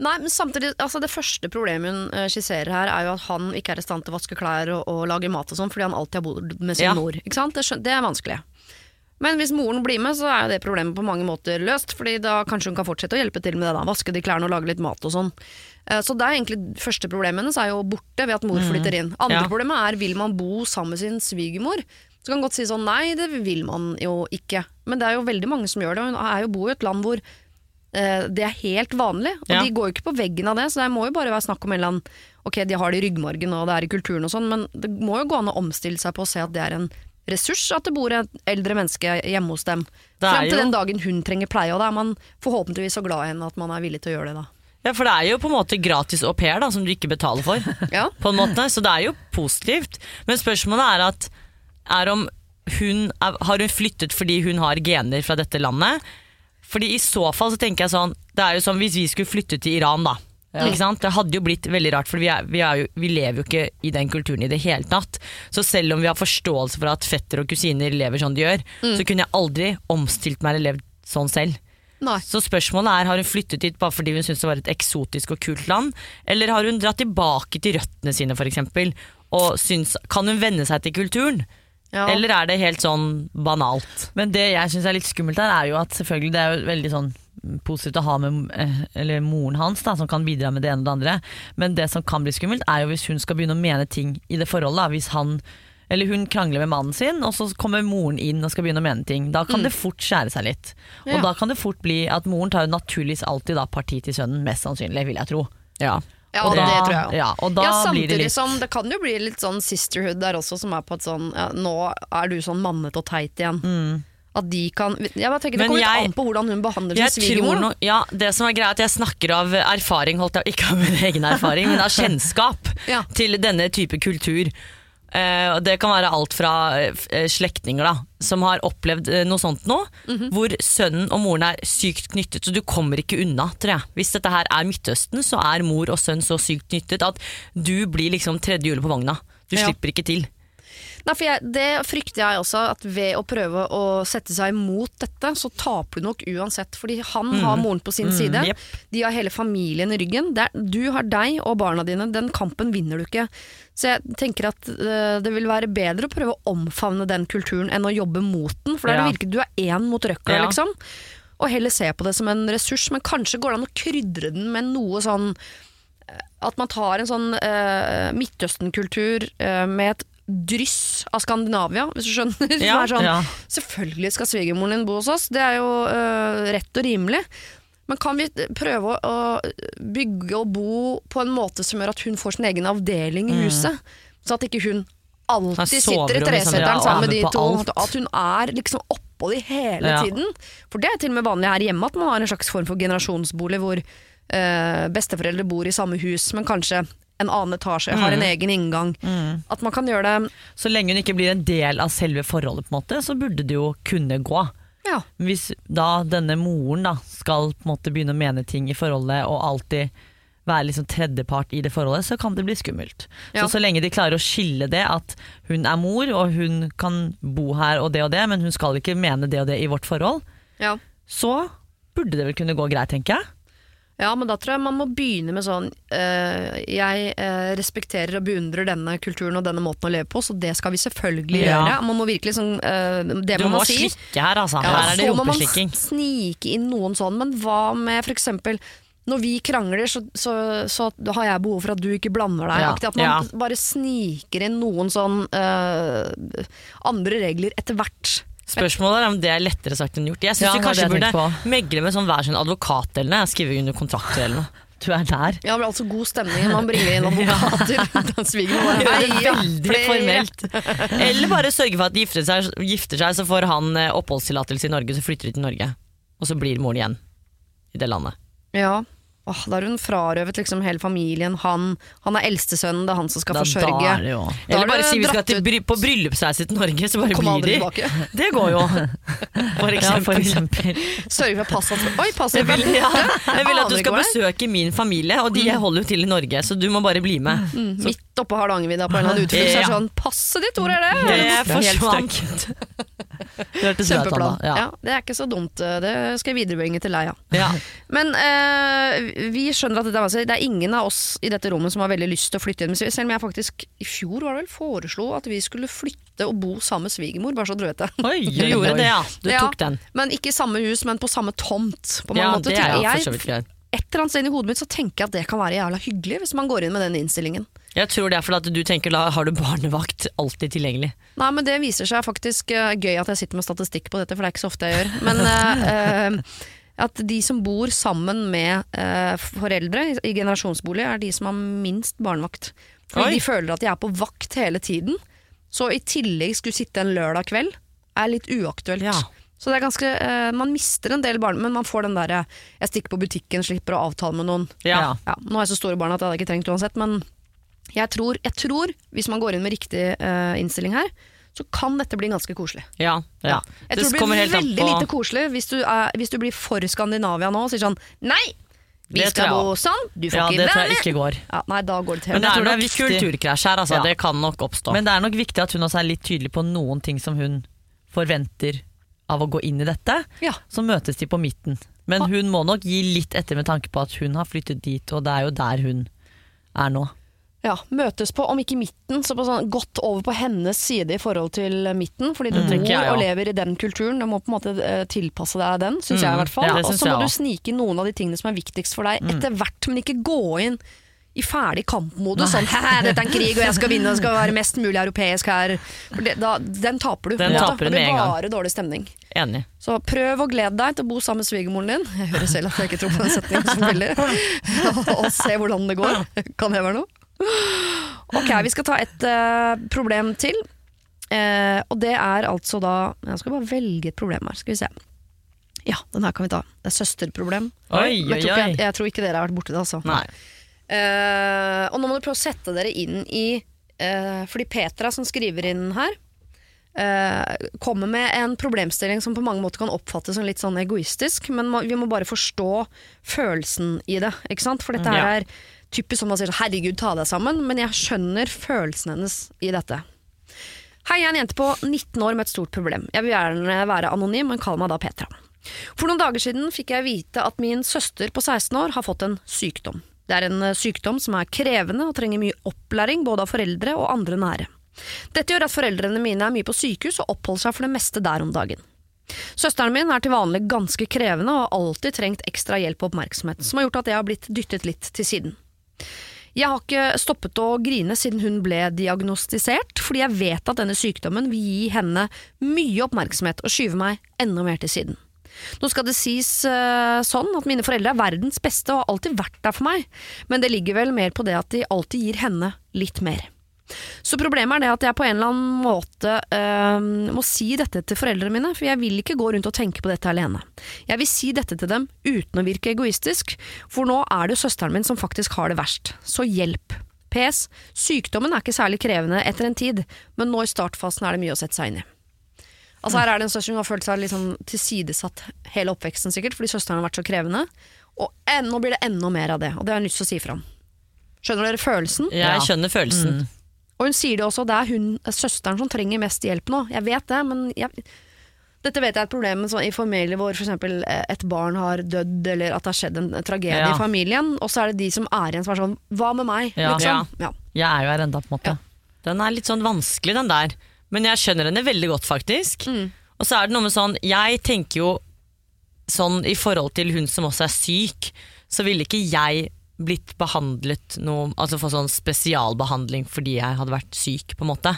Nei, men samtidig, altså Det første problemet hun eh, skisserer her, er jo at han ikke er i stand til å vaske klær og, og lage mat og sånn, fordi han alltid har bodd med sin Ja. mor. Ikke sant? Det, det er vanskelig. Men hvis moren blir med, så er jo det problemet på mange måter løst. Fordi da kanskje hun kan fortsette å hjelpe til med det. da, Vaske de klærne og lage litt mat og sånn. Eh, Så det er egentlig første problemet hennes er jo borte ved at mor flytter inn. Andre Ja. problemet er vil man bo sammen med sin svigermor. Så kan man godt si sånn nei, det vil man jo ikke. Men det er jo veldig mange som gjør det. Hun er jo bo i et land hvor det er helt vanlig. Og Ja. de går jo ikke på veggen av det, så det må jo bare være snakk om en eller annen Ok, de har det i ryggmargen og det er i kulturen og sånn, men det må jo gå an å omstille seg på å se at det er en ressurs at det bor et eldre menneske hjemme hos dem. Frem til jo- den dagen hun trenger pleie, og da er man forhåpentligvis så glad i henne at man er villig til å gjøre det da. Ja, For det er jo på en måte gratis au pair da, som du ikke betaler for. Ja. på en måte, Så det er jo positivt. Men spørsmålet er at er om hun er, Har hun flyttet fordi hun har gener fra dette landet? Fordi i så fall så tenker jeg sånn Det er jo som hvis vi skulle flytte til Iran, da. Ikke sant? Det hadde jo blitt veldig rart, for vi, er, vi, er jo, vi lever jo ikke i den kulturen i det hele tatt. Så selv om vi har forståelse for at fetter og kusiner lever sånn de gjør, så kunne jeg aldri omstilt meg eller levd sånn selv. Nei. Så spørsmålet er, har hun flyttet dit bare fordi hun syntes det var et eksotisk og kult land, eller har hun dratt tilbake til røttene sine eksempel, og syns, kan hun venne seg til kulturen? Ja. Eller er det helt sånn banalt? Men det jeg syns er litt skummelt her, er jo at selvfølgelig det er jo veldig sånn positivt å ha med eh, eller moren hans, da, som kan bidra med det ene og det andre. Men det som kan bli skummelt, er jo hvis hun skal begynne å mene ting i det forholdet. Da. Hvis han eller hun krangler med mannen sin, og så kommer moren inn og skal begynne å mene ting. Da kan det fort skjære seg litt. Og Ja. da kan det fort bli at moren tar jo naturligvis alltid da parti til sønnen, mest sannsynlig, vil jeg tro. Ja. Ja, Og det da- tror jeg. Ja, og da ja, blir det litt som det kan jo bli litt sånn sisterhood der også, som er på et sånn ja, Nå er du sånn mannete og teit igjen. At de kan Jeg tenker Det kommer litt an på hvordan hun behandler sin svigermor. no, ja, det som er greit, er at jeg snakker av erfaring, holdt jeg ikke av min egen erfaring, men av kjennskap til denne type kultur. Eh, det kan være alt fra eh, slektninger da, som har opplevd eh, noe sånt nå, Mhm. hvor sønnen og moren er sykt knyttet, så du kommer ikke unna, tror jeg. Hvis dette her er Midtøsten, så er mor og sønn så sykt knyttet at du blir liksom tredje hjulet på vogna. Du Ja. slipper ikke til. Nei, for jeg, det frykter jeg også, at ved å prøve å sette seg imot dette, så taper du nok uansett. Fordi han har moren på sin side, yep. de har hele familien i ryggen. Er, du har deg og barna dine, den kampen vinner du ikke. Så jeg tenker at uh, det vil være bedre å prøve å omfavne den kulturen enn å jobbe mot den, for da er Ja. virkelig du er én mot røkla, Ja. liksom. Og heller se på det som en ressurs, men kanskje går det an å krydre den med noe sånn at man tar en sånn uh, Midtøsten-kultur uh, med et dryss av Skandinavia, hvis du skjønner. Ja, sånn, ja. Selvfølgelig skal svigermoren din bo hos oss, det er jo uh, rett og rimelig. Men kan vi prøve å, å bygge og bo på en måte som gjør at hun får sin egen avdeling i huset? Så at ikke hun alltid sitter i liksom, treseteren sammen med de to. alt. At hun er liksom oppå de hele Ja. tiden. For det er til og med vanlig her hjemme at man har en slags form for generasjonsbolig hvor uh, besteforeldre bor i samme hus, men kanskje en annen etasje, har en egen inngang. At man kan gjøre det Så lenge hun ikke blir en del av selve forholdet, på en måte, så burde det jo kunne gå. ja, Hvis da denne moren da skal på en måte begynne å mene ting i forholdet og alltid være liksom tredjepart i det forholdet, så kan det bli skummelt. Ja. Så så lenge de klarer å skille det, at hun er mor og hun kan bo her og det og det, men hun skal ikke mene det og det i vårt forhold, ja. så burde det vel kunne gå greit, tenker jeg. Ja, men da tror jeg man må begynne med sånn eh, Jeg eh, respekterer og beundrer denne kulturen og denne måten å leve på, så det skal vi selvfølgelig Ja. gjøre. Man må virkelig sånn eh, Det Du må må man si. slikke her, altså. Ja, her er det så må man snike inn noen sånn, men hva med for eksempel når vi krangler, så, så, så har jeg behov for at du ikke blander deg. Ja, at man ja. bare sniker inn noen sånn eh, andre regler etter hvert. Spørsmålet er om det er lettere sagt enn gjort. Jeg syns Ja, du kanskje burde megle med sånn hver sin advokat eller noe. Skrive under kontrakter eller noe. Du er der. Ja, men altså god stemning når man bringer inn advokater. «Heia, veldig formelt. Eller bare sørge for at de gifter seg, gifter seg så får han eh, oppholdstillatelse i Norge, så flytter de til Norge. Og så blir moren igjen i det landet. Ja. Åh, da har hun frarøvet liksom hele familien. Han, han er eldstesønnen, det er han som skal Da, forsørge. da er det jo Da Eller bare si vi skal til bry på bryllupsreise til Norge, så bare blir de. tilbake. Det går jo. For Ja, eksempel. eksempel. Sørge for at passet Oi, passet Jeg vil, ja, jeg vil at du skal er. besøke min familie, og de holder jo til i Norge, så du må bare bli med. Mm, Midt oppå Hardangervidda på en eller annen utflukt, så er det sånn Passet ditt, hvor er det? Det Helt forsvant. Kjempeplan. Ja. Ja. det er ikke så dumt. Det skal jeg viderebringe til Leia. Ja. Men eh, vi skjønner at det, er. Det er ingen av oss i dette rommet som har veldig lyst til å flytte hjem. Selv om jeg faktisk i fjor var det vel foreslo at vi skulle flytte og bo sammen med svigermor, bare så du vet det. Oi, du gjorde det, ja. Du Ja. tok den. Men ikke i samme hus, men på samme tomt. På Ja, måte. det er jo for så vidt greit. et eller annet sted i hodet mitt så tenker jeg at det kan være jævla hyggelig hvis man går inn med den innstillingen. Jeg tror det er fordi at du tenker da har du barnevakt alltid tilgjengelig. Nei, men det viser seg faktisk uh, gøy at jeg sitter med statistikk på dette, for det er ikke så ofte jeg gjør. Men uh, eh, at de som bor sammen med eh, foreldre i, i generasjonsbolig, er de som har minst barnevakt. Fordi Oi. de føler at de er på vakt hele tiden. Så i tillegg skulle sitte en lørdag kveld, er litt uaktuelt. Ja. Så det er ganske, eh, Man mister en del barn, men man får den derre 'jeg stikker på butikken, slipper å avtale med noen'. Ja. Ja, nå har jeg så store barn at jeg hadde ikke trengt uansett, men jeg tror, jeg tror hvis man går inn med riktig eh, innstilling her, så kan dette bli ganske koselig. Ja, ja. Jeg tror det blir helt veldig på- lite koselig hvis du, er, hvis du blir for Skandinavia nå og sier sånn Nei! Vi Det skal bo sånn, du får Ja, ikke det tror jeg ikke går. Ja, nei, da går det til Men det er det er nok viktig- kulturkrasj her, altså. Ja. Det kan nok oppstå. Men det er nok viktig at hun også er litt tydelig på noen ting som hun forventer av å gå inn i dette. Ja. Så møtes de på midten. Men hun må nok gi litt etter med tanke på at hun har flyttet dit, og det er jo der hun er nå. Ja, Møtes på, om ikke midten, så på sånn godt over på hennes side i forhold til midten. Fordi du Mm, bor jeg og lever i den kulturen. Du må på en måte eh, tilpasse deg den, syns jeg i Mm, hvert fall. ja, og så må du snike inn noen av de tingene som er viktigst for deg etter hvert, men ikke gå inn i ferdig kampmodus. Sånn dette er en krig, og jeg skal vinne, og skal være mest mulig europeisk her'. Det, da, den taper du. Den måte. taper du det er bare dårlig stemning. Enig. Så prøv å glede deg til å bo sammen med svigermoren din. Jeg hører selv at jeg ikke tror på den setningen, selvfølgelig. og se hvordan det går. Kan det være noe? Ok, vi skal ta et uh, problem til. Uh, og det er altså da Jeg skal bare velge et problem her, skal vi se. Ja, den her kan vi ta. Det er søsterproblem. Oi, oi, oi, jeg, tror ikke, jeg, tror ikke dere har vært borti det, altså. Eh, og nå må du prøve å sette dere inn i Fordi Petra som skriver inn her Kommer med en problemstilling som på mange måter kan oppfattes som litt sånn egoistisk Men vi må bare forstå følelsen i det Ikke sant? For dette her Ja. er typisk som man sier Herregud, ta deg sammen Men jeg skjønner følelsen hennes i dette Hei, jeg er en jente på 19 år med et stort problem. Jeg vil gjerne være anonym, men kall meg da Petra. For noen dager siden fikk jeg vite at min søster på 16 år har fått en sykdom. Det er en eh, sykdom som er krevende og trenger mye opplæring både av foreldre og andre nære. Dette gjør at foreldrene mine er mye på sykehus og oppholder seg for det meste der om dagen. Søsteren min er til vanlig ganske krevende og har alltid trengt ekstra hjelp og oppmerksomhet, som har gjort at jeg har blitt dyttet litt til siden. Jeg har ikke stoppet å grine siden hun ble diagnostisert, fordi jeg vet at denne sykdommen vil gi henne mye oppmerksomhet og skyve meg enda mer til siden. Nå skal det sies uh, sånn at mine foreldre er verdens beste og har alltid vært der for meg, men det ligger vel mer på det at de alltid gir henne litt mer. Så problemet er det at jeg på en eller annen måte øh, må si dette til foreldrene mine, for jeg vil ikke gå rundt og tenke på dette alene. Jeg vil si dette til dem uten å virke egoistisk, for nå er det jo søsteren min som faktisk har det verst. Så hjelp. PS. Sykdommen er ikke særlig krevende etter en tid, men nå i startfasen er det mye å sette seg inn i. Altså Her er det en søster som har følt seg litt sånn tilsidesatt hele oppveksten, sikkert, fordi søsteren har vært så krevende. Og nå blir det enda mer av det, og det har jeg lyst til å si fra om. Skjønner dere følelsen? Jeg skjønner følelsen. Mm. Og hun sier det også, det er hun, er søsteren som trenger mest hjelp nå. Jeg vet det, men jeg, dette vet jeg er et problem sånn, i familier hvor eksempel eh, et barn har dødd, eller at det har skjedd en tragedie Ja. i familien, og så er det de som er igjen som er sånn Hva med meg? Ja. Liksom. Ja. Jeg er jo her enda, på en måte. Den er litt sånn vanskelig, den der. Men jeg skjønner henne veldig godt, faktisk. Mm. Og så er det noe med sånn Jeg tenker jo sånn i forhold til hun som også er syk, så ville ikke jeg blitt behandlet noe Altså få sånn spesialbehandling fordi jeg hadde vært syk, på en måte.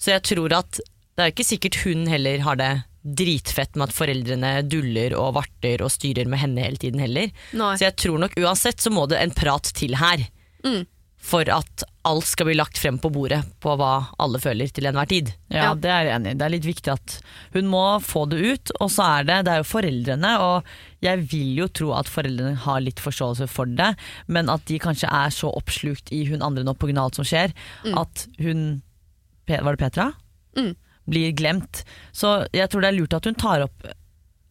Så jeg tror at det er ikke sikkert hun heller har det dritfett med at foreldrene duller og varter og styrer med henne hele tiden heller. Nei. Så jeg tror nok uansett så må det en prat til her. Mm. For at alt skal bli lagt frem på bordet på hva alle føler til enhver tid. Ja, Ja. det er jeg enig i. Det er litt viktig at hun må få det ut. Og så er det, det er jo foreldrene, og jeg vil jo tro at foreldrene har litt forståelse for det, men at de kanskje er så oppslukt i hun andre nå pga. alt som skjer, at hun Var det Petra? Mm. Blir glemt. Så jeg tror det er lurt at hun tar opp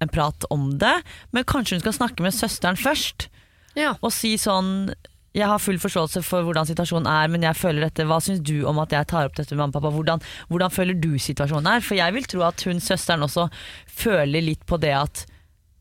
en prat om det, men kanskje hun skal snakke med søsteren først Ja. og si sånn jeg har full forståelse for hvordan situasjonen er, men jeg føler dette. Hva syns du om at jeg tar opp dette med mamma og pappa? Hvordan, hvordan føler du situasjonen er? For jeg vil tro at hun søsteren også føler litt på det at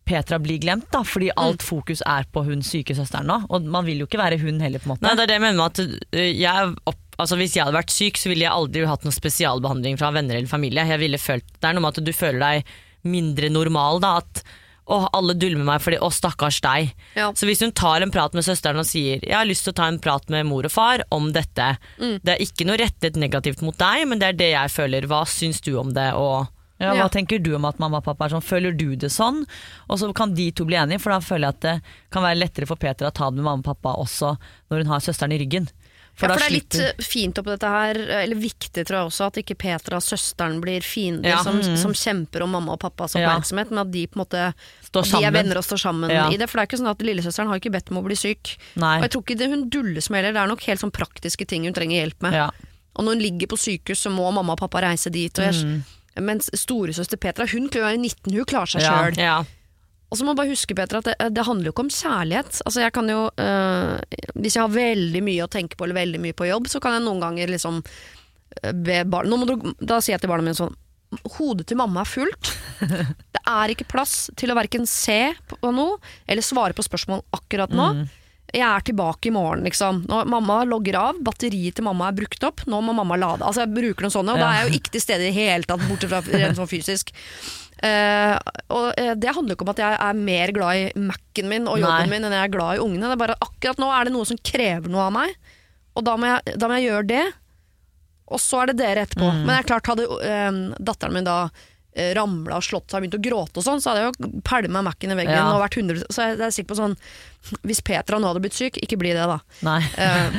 Petra blir glemt, da, fordi alt fokus er på hun syke søsteren nå. Og man vil jo ikke være hun heller, på en måte. Nei, det er det jeg mener med at øh, jeg opp, altså Hvis jeg hadde vært syk, så ville jeg aldri hatt noen spesialbehandling fra venner eller familie. Jeg ville følt, Det er noe med at du føler deg mindre normal. da At å, alle dulmer meg fordi å, stakkars deg. Ja. Så hvis hun tar en prat med søsteren og sier jeg har lyst til å ta en prat med mor og far om dette Det er ikke noe rettet negativt mot deg, men det er det jeg føler. Hva syns du om det? Og Ja, hva Ja. tenker du om at mamma og pappa er sånn? Føler du det sånn? Og så kan de to bli enige, for da føler jeg at det kan være lettere for Peter å ta det med mamma og pappa også når hun har søsteren i ryggen. For, ja, for det er litt eh, fint oppi dette her, eller viktig tror jeg også, at ikke Petra og søsteren blir fiender Ja. som, som kjemper om mamma og pappas oppmerksomhet, men at de på en måte Står de er venner og står sammen i det. For det er ikke sånn at lillesøsteren har ikke bedt om å bli syk. Nei. Og jeg tror ikke det hun dulles med heller, det er nok helt sånn praktiske ting hun trenger hjelp med. Ja. Og når hun ligger på sykehus, så må mamma og pappa reise dit. Og jeg, Mens storesøster Petra hun er 19, hun klarer seg Ja. ja, Og så må man bare huske Petra, at det, det handler jo ikke om kjærlighet. Altså jeg kan jo, øh, Hvis jeg har veldig mye å tenke på eller veldig mye på jobb, så kan jeg noen ganger liksom øh, be barn, nå du, Da sier jeg til barna mine sånn Hodet til mamma er fullt. Det er ikke plass til å verken se på noe eller svare på spørsmål akkurat nå. Jeg er tilbake i morgen, liksom. Når mamma logger av, batteriet til mamma er brukt opp, nå må mamma lade. Altså jeg bruker noen sånne, og da er jeg jo ikke til stede i det hele tatt, bortsett fra rent sånn fysisk. Eh, og eh, det handler ikke om at jeg er mer glad i Mac-en min og jobben Nei. min enn jeg er glad i ungene. Det er bare at akkurat nå er det noe som krever noe av meg, og da må jeg, da må jeg gjøre det. Og så er det dere etterpå. Men det er klart, hadde uh, datteren min da uh, ramla og slått seg og begynt å gråte og sånn, så hadde jeg jo pælma Mac-en i veggen Ja. og vært 100 Så jeg, jeg er sikker på sånn Hvis Petra nå hadde blitt syk, ikke bli det, da. Eh,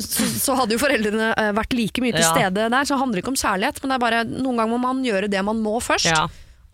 så, så hadde jo foreldrene vært like mye til Ja. stede der. Så det handler ikke om kjærlighet, men det er bare noen ganger må man gjøre det man må først. ja.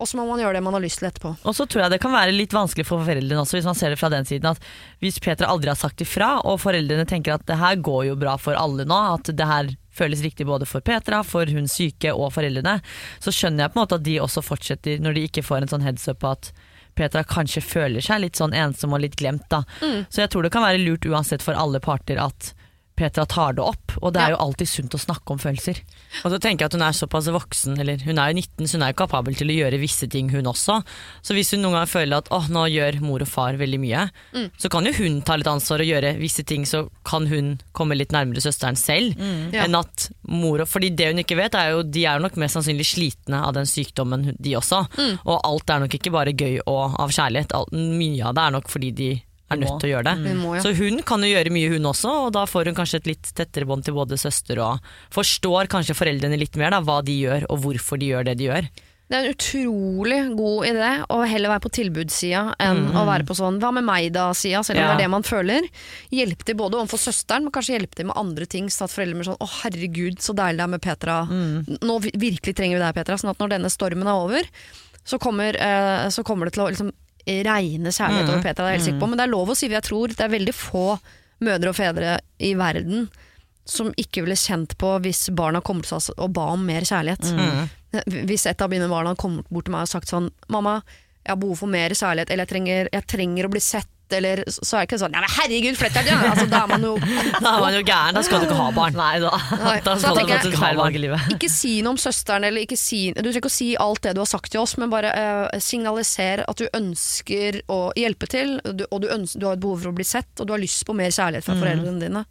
Og så må man gjøre det man har lyst til etterpå. Og så tror jeg det kan være litt vanskelig for foreldrene også, hvis man ser det fra den siden. At hvis Petra aldri har sagt ifra, og foreldrene tenker at det her går jo bra for alle nå, at det her føles riktig både for Petra, for hun syke og foreldrene, så skjønner jeg på en måte at de også fortsetter, når de ikke får en sånn heads up på at Petra kanskje føler seg litt sånn ensom og litt glemt. da. Så jeg tror det kan være lurt uansett for alle parter at Petra tar det opp, og det er jo alltid sunt å snakke om følelser. Og så tenker jeg at hun er såpass voksen, eller hun er jo 19, så hun er jo kapabel til å gjøre visse ting hun også. Så hvis hun noen gang føler at åh, nå gjør mor og far veldig mye, så kan jo hun ta litt ansvar og gjøre visse ting, så kan hun komme litt nærmere søsteren selv. Ja. Enn at mor og Fordi det hun ikke vet, er jo de er nok mest sannsynlig slitne av den sykdommen, de også. Og alt er nok ikke bare gøy og av kjærlighet. Mye av det er nok fordi de er nødt til å gjøre det. Hun må, ja. Så hun kan jo gjøre mye hun også, og da får hun kanskje et litt tettere bånd til både søster og Forstår kanskje foreldrene litt mer da, hva de gjør og hvorfor de gjør det de gjør. Det er en utrolig god idé å heller være på tilbudssida enn å være på sånn 'hva med meg da'-sida, selv om Ja. det er det man føler. Hjelp til både overfor søsteren, men kanskje hjelp til med andre ting. Så at foreldre blir sånn 'å herregud, så deilig det er med Petra'. Nå virkelig trenger vi deg, Petra. Sånn at når denne stormen er over, så kommer, eh, så kommer det til å liksom regne kjærlighet over Petra, det er jeg helt sikker på. Men det er lov å si, jeg tror det er veldig få mødre og fedre i verden som ikke ville kjent på hvis barna kom til oss og ba om mer kjærlighet. Hvis et av mine barna kom bort til meg og sagt sånn Mamma, jeg har behov for mer kjærlighet, eller jeg trenger, jeg trenger å bli sett, eller så er det ikke sånn Nei, men herregud, flytt deg! Ja. Altså, da er man jo Da er man jo gæren, da skal du ikke ha barn. Nei da. Nei, Da skal du jeg- ha Feil valg i livet. Ikke si noe om søsteren, eller ikke si Du trenger ikke å si alt det du har sagt til oss, men bare eh, signaliser at du ønsker å hjelpe til, du, og du, ønsker, du har et behov for å bli sett, og du har lyst på mer kjærlighet fra foreldrene dine.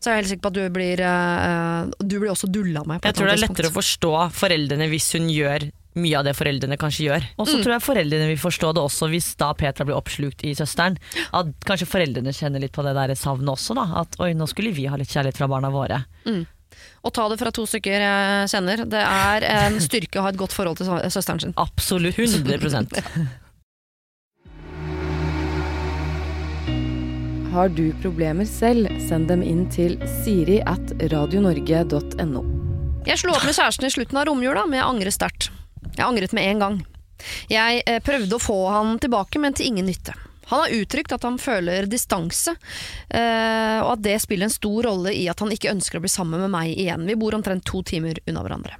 Så jeg er helt sikker på at du blir uh, Du blir også dulla med. På Jeg tror det er lettere å forstå foreldrene hvis hun gjør mye av det foreldrene kanskje gjør. Og så tror jeg foreldrene vil forstå det også hvis da Petra blir oppslukt i søsteren. At kanskje foreldrene kjenner litt på det der savnet også. da At oi, nå skulle vi ha litt kjærlighet fra barna våre. Mm. Og ta det fra to stykker jeg kjenner. Det er en styrke å ha et godt forhold til søsteren sin. Absolutt 100 Har du problemer selv, send dem inn til siri at radionorge.no. Jeg slo opp med kjæresten i slutten av romjula, men jeg angrer sterkt. Jeg angret med en gang. Jeg eh, prøvde å få han tilbake, men til ingen nytte. Han har uttrykt at han føler distanse, eh, og at det spiller en stor rolle i at han ikke ønsker å bli sammen med meg igjen. Vi bor omtrent to timer unna hverandre.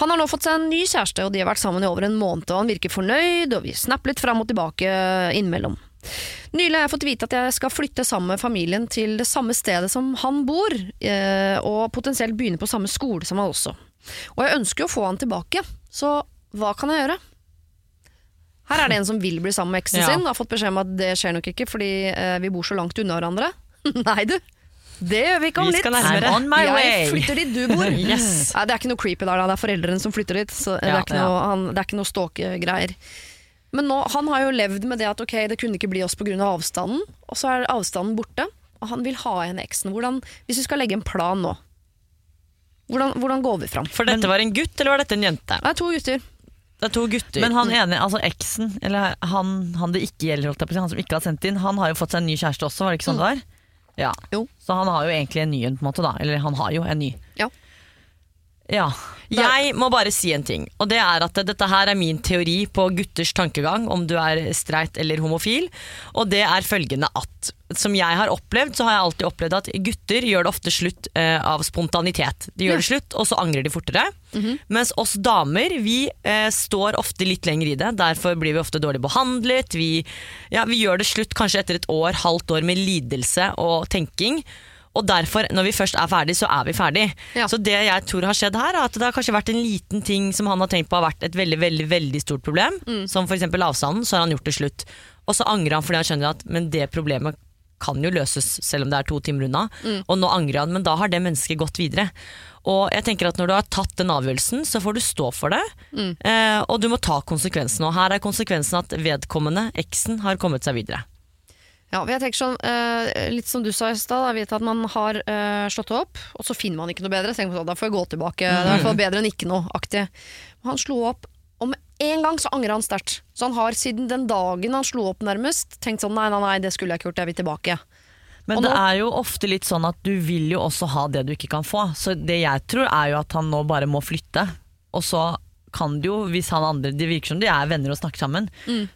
Han har nå fått seg en ny kjæreste, og de har vært sammen i over en måned, og han virker fornøyd, og vi snapper litt fram og tilbake innimellom. Nylig har jeg fått vite at jeg skal flytte sammen med familien til det samme stedet som han bor, eh, og potensielt begynne på samme skole som han også. Og jeg ønsker jo å få han tilbake, så hva kan jeg gjøre? Her er det en som vil bli sammen med eksen Ja. sin, har fått beskjed om at det skjer nok ikke fordi eh, vi bor så langt unna hverandre. Nei du, det gjør vi ikke om Vi litt. skal nærmere. I'm on my jeg flytter dit du bor. Yes. Nei, det er ikke noe creepy der, da. det er foreldrene som flytter dit. Så det, Ja, er ikke ja. noe, han, det er ikke noe stalkegreier. Men nå, han har jo levd med det at ok, det kunne ikke bli oss pga. Av avstanden, og så er avstanden borte. Og han vil ha igjen eksen. Hvordan, hvis vi skal legge en plan nå, hvordan, hvordan går vi fram? For dette var en gutt, eller var dette en jente? Det er to gutter. Det er to gutter. Men han ene, altså eksen, eller han, han det ikke gjelder, holdt jeg på å si, han som ikke har sendt inn, han har jo fått seg en ny kjæreste også, var det ikke sånn det var? Ja. Jo. Så han har jo egentlig en ny en, på en måte da. Eller han har jo en ny. Ja. Ja. Jeg må bare si en ting, og det er at dette her er min teori på gutters tankegang, om du er streit eller homofil, og det er følgende at som jeg har opplevd, så har jeg alltid opplevd at gutter gjør det ofte slutt eh, av spontanitet. De gjør det slutt, og så angrer de fortere. Mens oss damer, vi eh, står ofte litt lenger i det. Derfor blir vi ofte dårlig behandlet. Vi, ja, vi gjør det slutt kanskje etter et år, halvt år med lidelse og tenking. Og derfor, når vi først er ferdig, så er vi ferdig. Ja. Så det jeg tror har skjedd her, er at det har kanskje vært en liten ting som han har tenkt på har vært et veldig veldig, veldig stort problem. Som f.eks. avstanden, så har han gjort det slutt. Og så angrer han fordi han skjønner at men det problemet kan jo løses selv om det er to timer unna. Og nå angrer han, men da har det mennesket gått videre. Og jeg tenker at når du har tatt den avgjørelsen, så får du stå for det. Eh, og du må ta konsekvensen. Og her er konsekvensen at vedkommende, eksen, har kommet seg videre. Ja, jeg tenker sånn, eh, Litt som du sa i stad, vet at man har eh, slått opp, og så finner man ikke noe bedre. Så tenker man sånn, da får jeg gå tilbake. Det er i hvert fall bedre enn ikke noe. aktig. Han slo opp, og med en gang så angrer han sterkt. Så han har siden den dagen han slo opp nærmest, tenkt sånn nei, nei, nei, det skulle jeg ikke gjort, jeg vil tilbake. Men nå, det er jo ofte litt sånn at du vil jo også ha det du ikke kan få. Så det jeg tror er jo at han nå bare må flytte. Og så kan det jo, hvis han andre Det virker som de er venner og snakker sammen.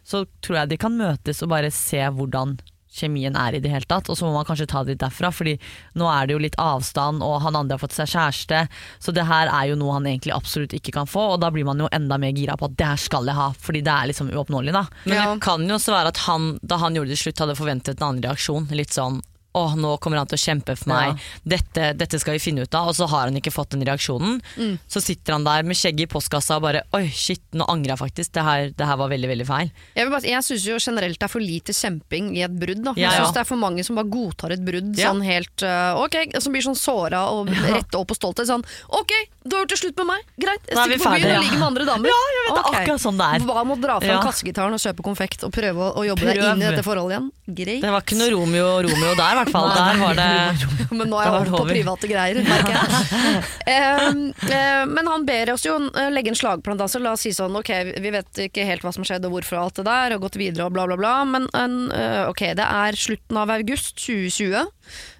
Så tror jeg de kan møtes og bare se hvordan kjemien er i det hele tatt. Og så må man kanskje ta det litt derfra, Fordi nå er det jo litt avstand, og han andre har fått seg kjæreste. Så det her er jo noe han egentlig absolutt ikke kan få, og da blir man jo enda mer gira på at det her skal jeg ha, fordi det er liksom uoppnåelig, da. Men Ja. det kan jo også være at han, da han gjorde det slutt, hadde forventet en annen reaksjon. Litt sånn åh, nå kommer han til å kjempe for meg, dette, dette skal vi finne ut av. Og så har han ikke fått den reaksjonen. Mm. Så sitter han der med skjegget i postkassa og bare oi, shit, nå angrer jeg faktisk. Det her, det her var veldig, veldig feil. Jeg, vil bare- jeg syns jo generelt det er for lite kjemping i et brudd. Da. Ja, jeg ja. syns det er for mange som bare godtar et brudd Ja. sånn helt uh, ok, som blir sånn såra og rett opp og stolthet. Sånn ok, du har gjort det slutt med meg, greit, jeg er stikker på byen og ligger med andre damer. Ja, jeg vet det er akkurat sånn det er. Hva med å dra fram Ja. kassegitaren og kjøpe konfekt og prøve å, å jobbe deg inn i dette forholdet igjen? Greit. Det var ikke noe Romeo og Romeo der, i hvert fall. Der var det Men nå er jeg over på private greier, merker jeg. Ehm, eh, men han ber oss jo eh, legge en slagplan. da, Så la oss si sånn, ok, vi vet ikke helt hva som skjedde og hvorfor og alt det der, og gått videre og bla, bla, bla. Men eh, ok, det er slutten av august 2020.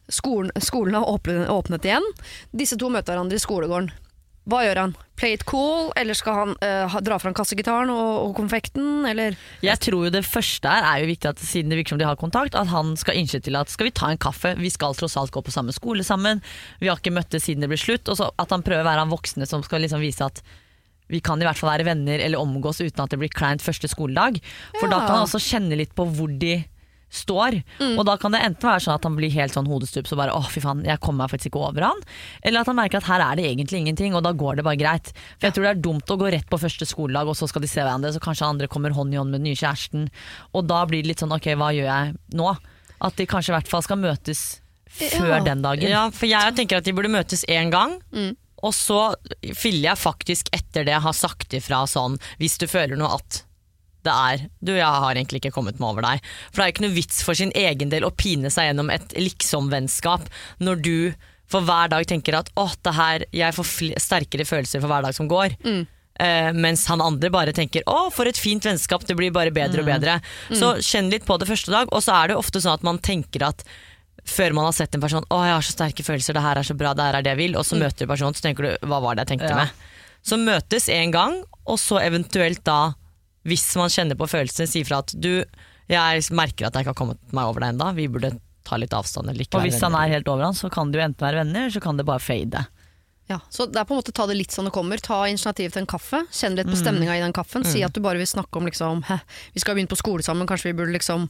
Skolen, skolen har åpnet, åpnet igjen. Disse to møter hverandre i skolegården. Hva gjør han? Play it cool, eller skal han uh, dra fram kassegitaren og, og konfekten, eller? Jeg tror jo det første her er jo viktig at siden det virker som de har kontakt, at han skal innse til at skal vi ta en kaffe, vi skal tross alt gå på samme skole sammen, vi har ikke møttes siden det ble slutt, og så at han prøver å være han voksne som skal liksom vise at vi kan i hvert fall være venner eller omgås uten at det blir kleint første skoledag. For da kan han også kjenne litt på hvor de står. Og da kan det enten være sånn at han blir helt sånn hodestups og bare åh fy faen, jeg kommer meg faktisk ikke over han. Eller at han merker at her er det egentlig ingenting, og da går det bare greit. For jeg tror det er dumt å gå rett på første skoledag, og så skal de se hverandre, så kanskje andre kommer hånd i hånd med den nye kjæresten. Og da blir det litt sånn ok, hva gjør jeg nå? At de kanskje i hvert fall skal møtes før Ja. den dagen. Ja, for jeg tenker at de burde møtes én gang. Og så fyller jeg faktisk etter det jeg har sagt ifra sånn, hvis du føler noe at det er Du, jeg har egentlig ikke kommet meg over deg. For det er jo ikke noe vits for sin egen del å pine seg gjennom et liksom-vennskap når du for hver dag tenker at åh, det her, jeg får sterkere følelser for hver dag som går. Eh, mens han andre bare tenker 'å, for et fint vennskap, det blir bare bedre og bedre'. Så kjenn litt på det første dag, og så er det jo ofte sånn at man tenker at før man har sett en person 'Å, jeg har så sterke følelser, det her er så bra, det her er det jeg vil', og så møter du personen, så tenker du 'hva var det jeg tenkte Ja. med'? Så møtes en gang, og så eventuelt da, hvis man kjenner på følelsene, si fra at 'du, jeg merker at jeg ikke har kommet meg over deg ennå, vi burde ta litt avstand', eller ikke Og hvis han er helt over han, så kan det jo enten være venner, eller så kan det bare fade. Ja, så det er på en måte ta det litt som det kommer. Ta initiativ til en kaffe. Kjenn litt på stemninga i den kaffen. Si at du bare vil snakke om liksom vi skal begynne på skole sammen, kanskje vi burde liksom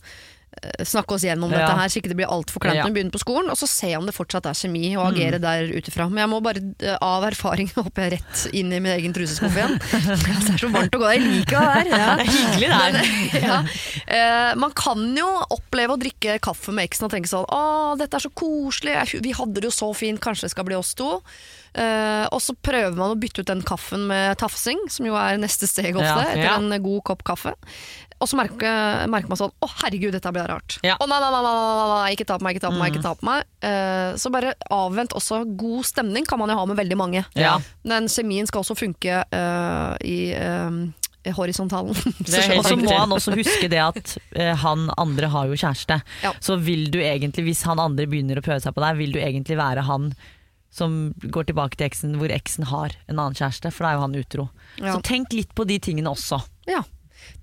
snakke oss gjennom Ja. dette her, så ikke det blir altfor kleint når vi begynner på skolen. Og så se om det fortsatt er kjemi, og agere der ut ifra. Men jeg må bare eh, av erfaring hoppe rett inn i min egen truseskuff igjen. det er så varmt å gå der. Jeg liker det her. Ja. Det er hyggelig det her. ja. eh, man kan jo oppleve å drikke kaffe med eksen og tenke sånn Å, dette er så koselig, vi hadde det jo så fint, kanskje det skal bli oss to. Eh, og så prøver man å bytte ut den kaffen med tafsing, som jo er neste steg ofte, etter en god kopp kaffe. Og så merker, merker man sånn Å, herregud, dette blir rart. Ja. Å, nei, nei, nei, nei, nei, nei, ikke ta på meg, ikke ta på meg. ikke ta på meg Uh, Så bare avvent også. God stemning kan man jo ha med veldig mange. Ja. Den kjemien skal også funke uh, i, um, horisontalen. Og så må han også huske det at eh, han andre har jo kjæreste. Ja. Så vil du egentlig, hvis han andre begynner å prøve seg på deg, vil du egentlig være han som går tilbake til eksen, hvor eksen har en annen kjæreste, for da er jo han utro. Ja. Så tenk litt på de tingene også. Ja.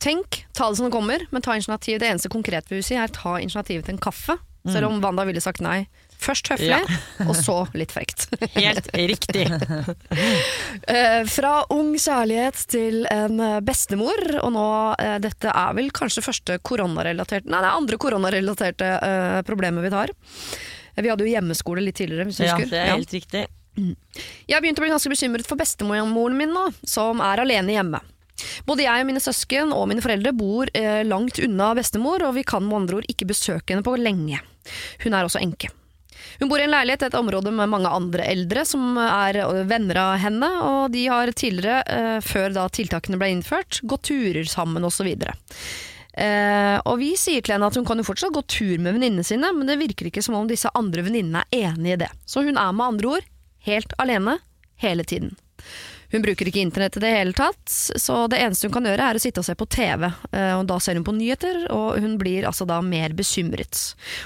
Tenk, ta det som det kommer, men ta initiativ. Det eneste konkret vi vil si, er ta initiativ til en kaffe. Selv om Wanda ville sagt nei. Først høflig, Ja. og så litt frekt. Helt riktig. Eh, fra ung kjærlighet til en eh, bestemor, og nå eh, Dette er vel kanskje første koronarelaterte Nei, det er andre koronarelaterte uh, problemer vi tar. Vi hadde jo hjemmeskole litt tidligere, hvis du Ja, husker. det er Ja. helt riktig. Jeg har begynt å bli ganske bekymret for bestemoren min nå, som er alene hjemme. Både jeg og mine søsken og mine foreldre bor eh, langt unna bestemor, og vi kan med andre ord ikke besøke henne på lenge. Hun er også enke. Hun bor i en leilighet i et område med mange andre eldre som er eh, venner av henne, og de har tidligere, eh, før da tiltakene ble innført, gått turer sammen osv. Eh, og vi sier til henne at hun kan jo fortsatt gå tur med venninnene sine, men det virker ikke som om disse andre venninnene er enig i det. Så hun er med andre ord helt alene hele tiden. Hun bruker ikke internett i det hele tatt, så det eneste hun kan gjøre er å sitte og se på TV. Eh, da ser hun på nyheter, og hun blir altså da mer bekymret.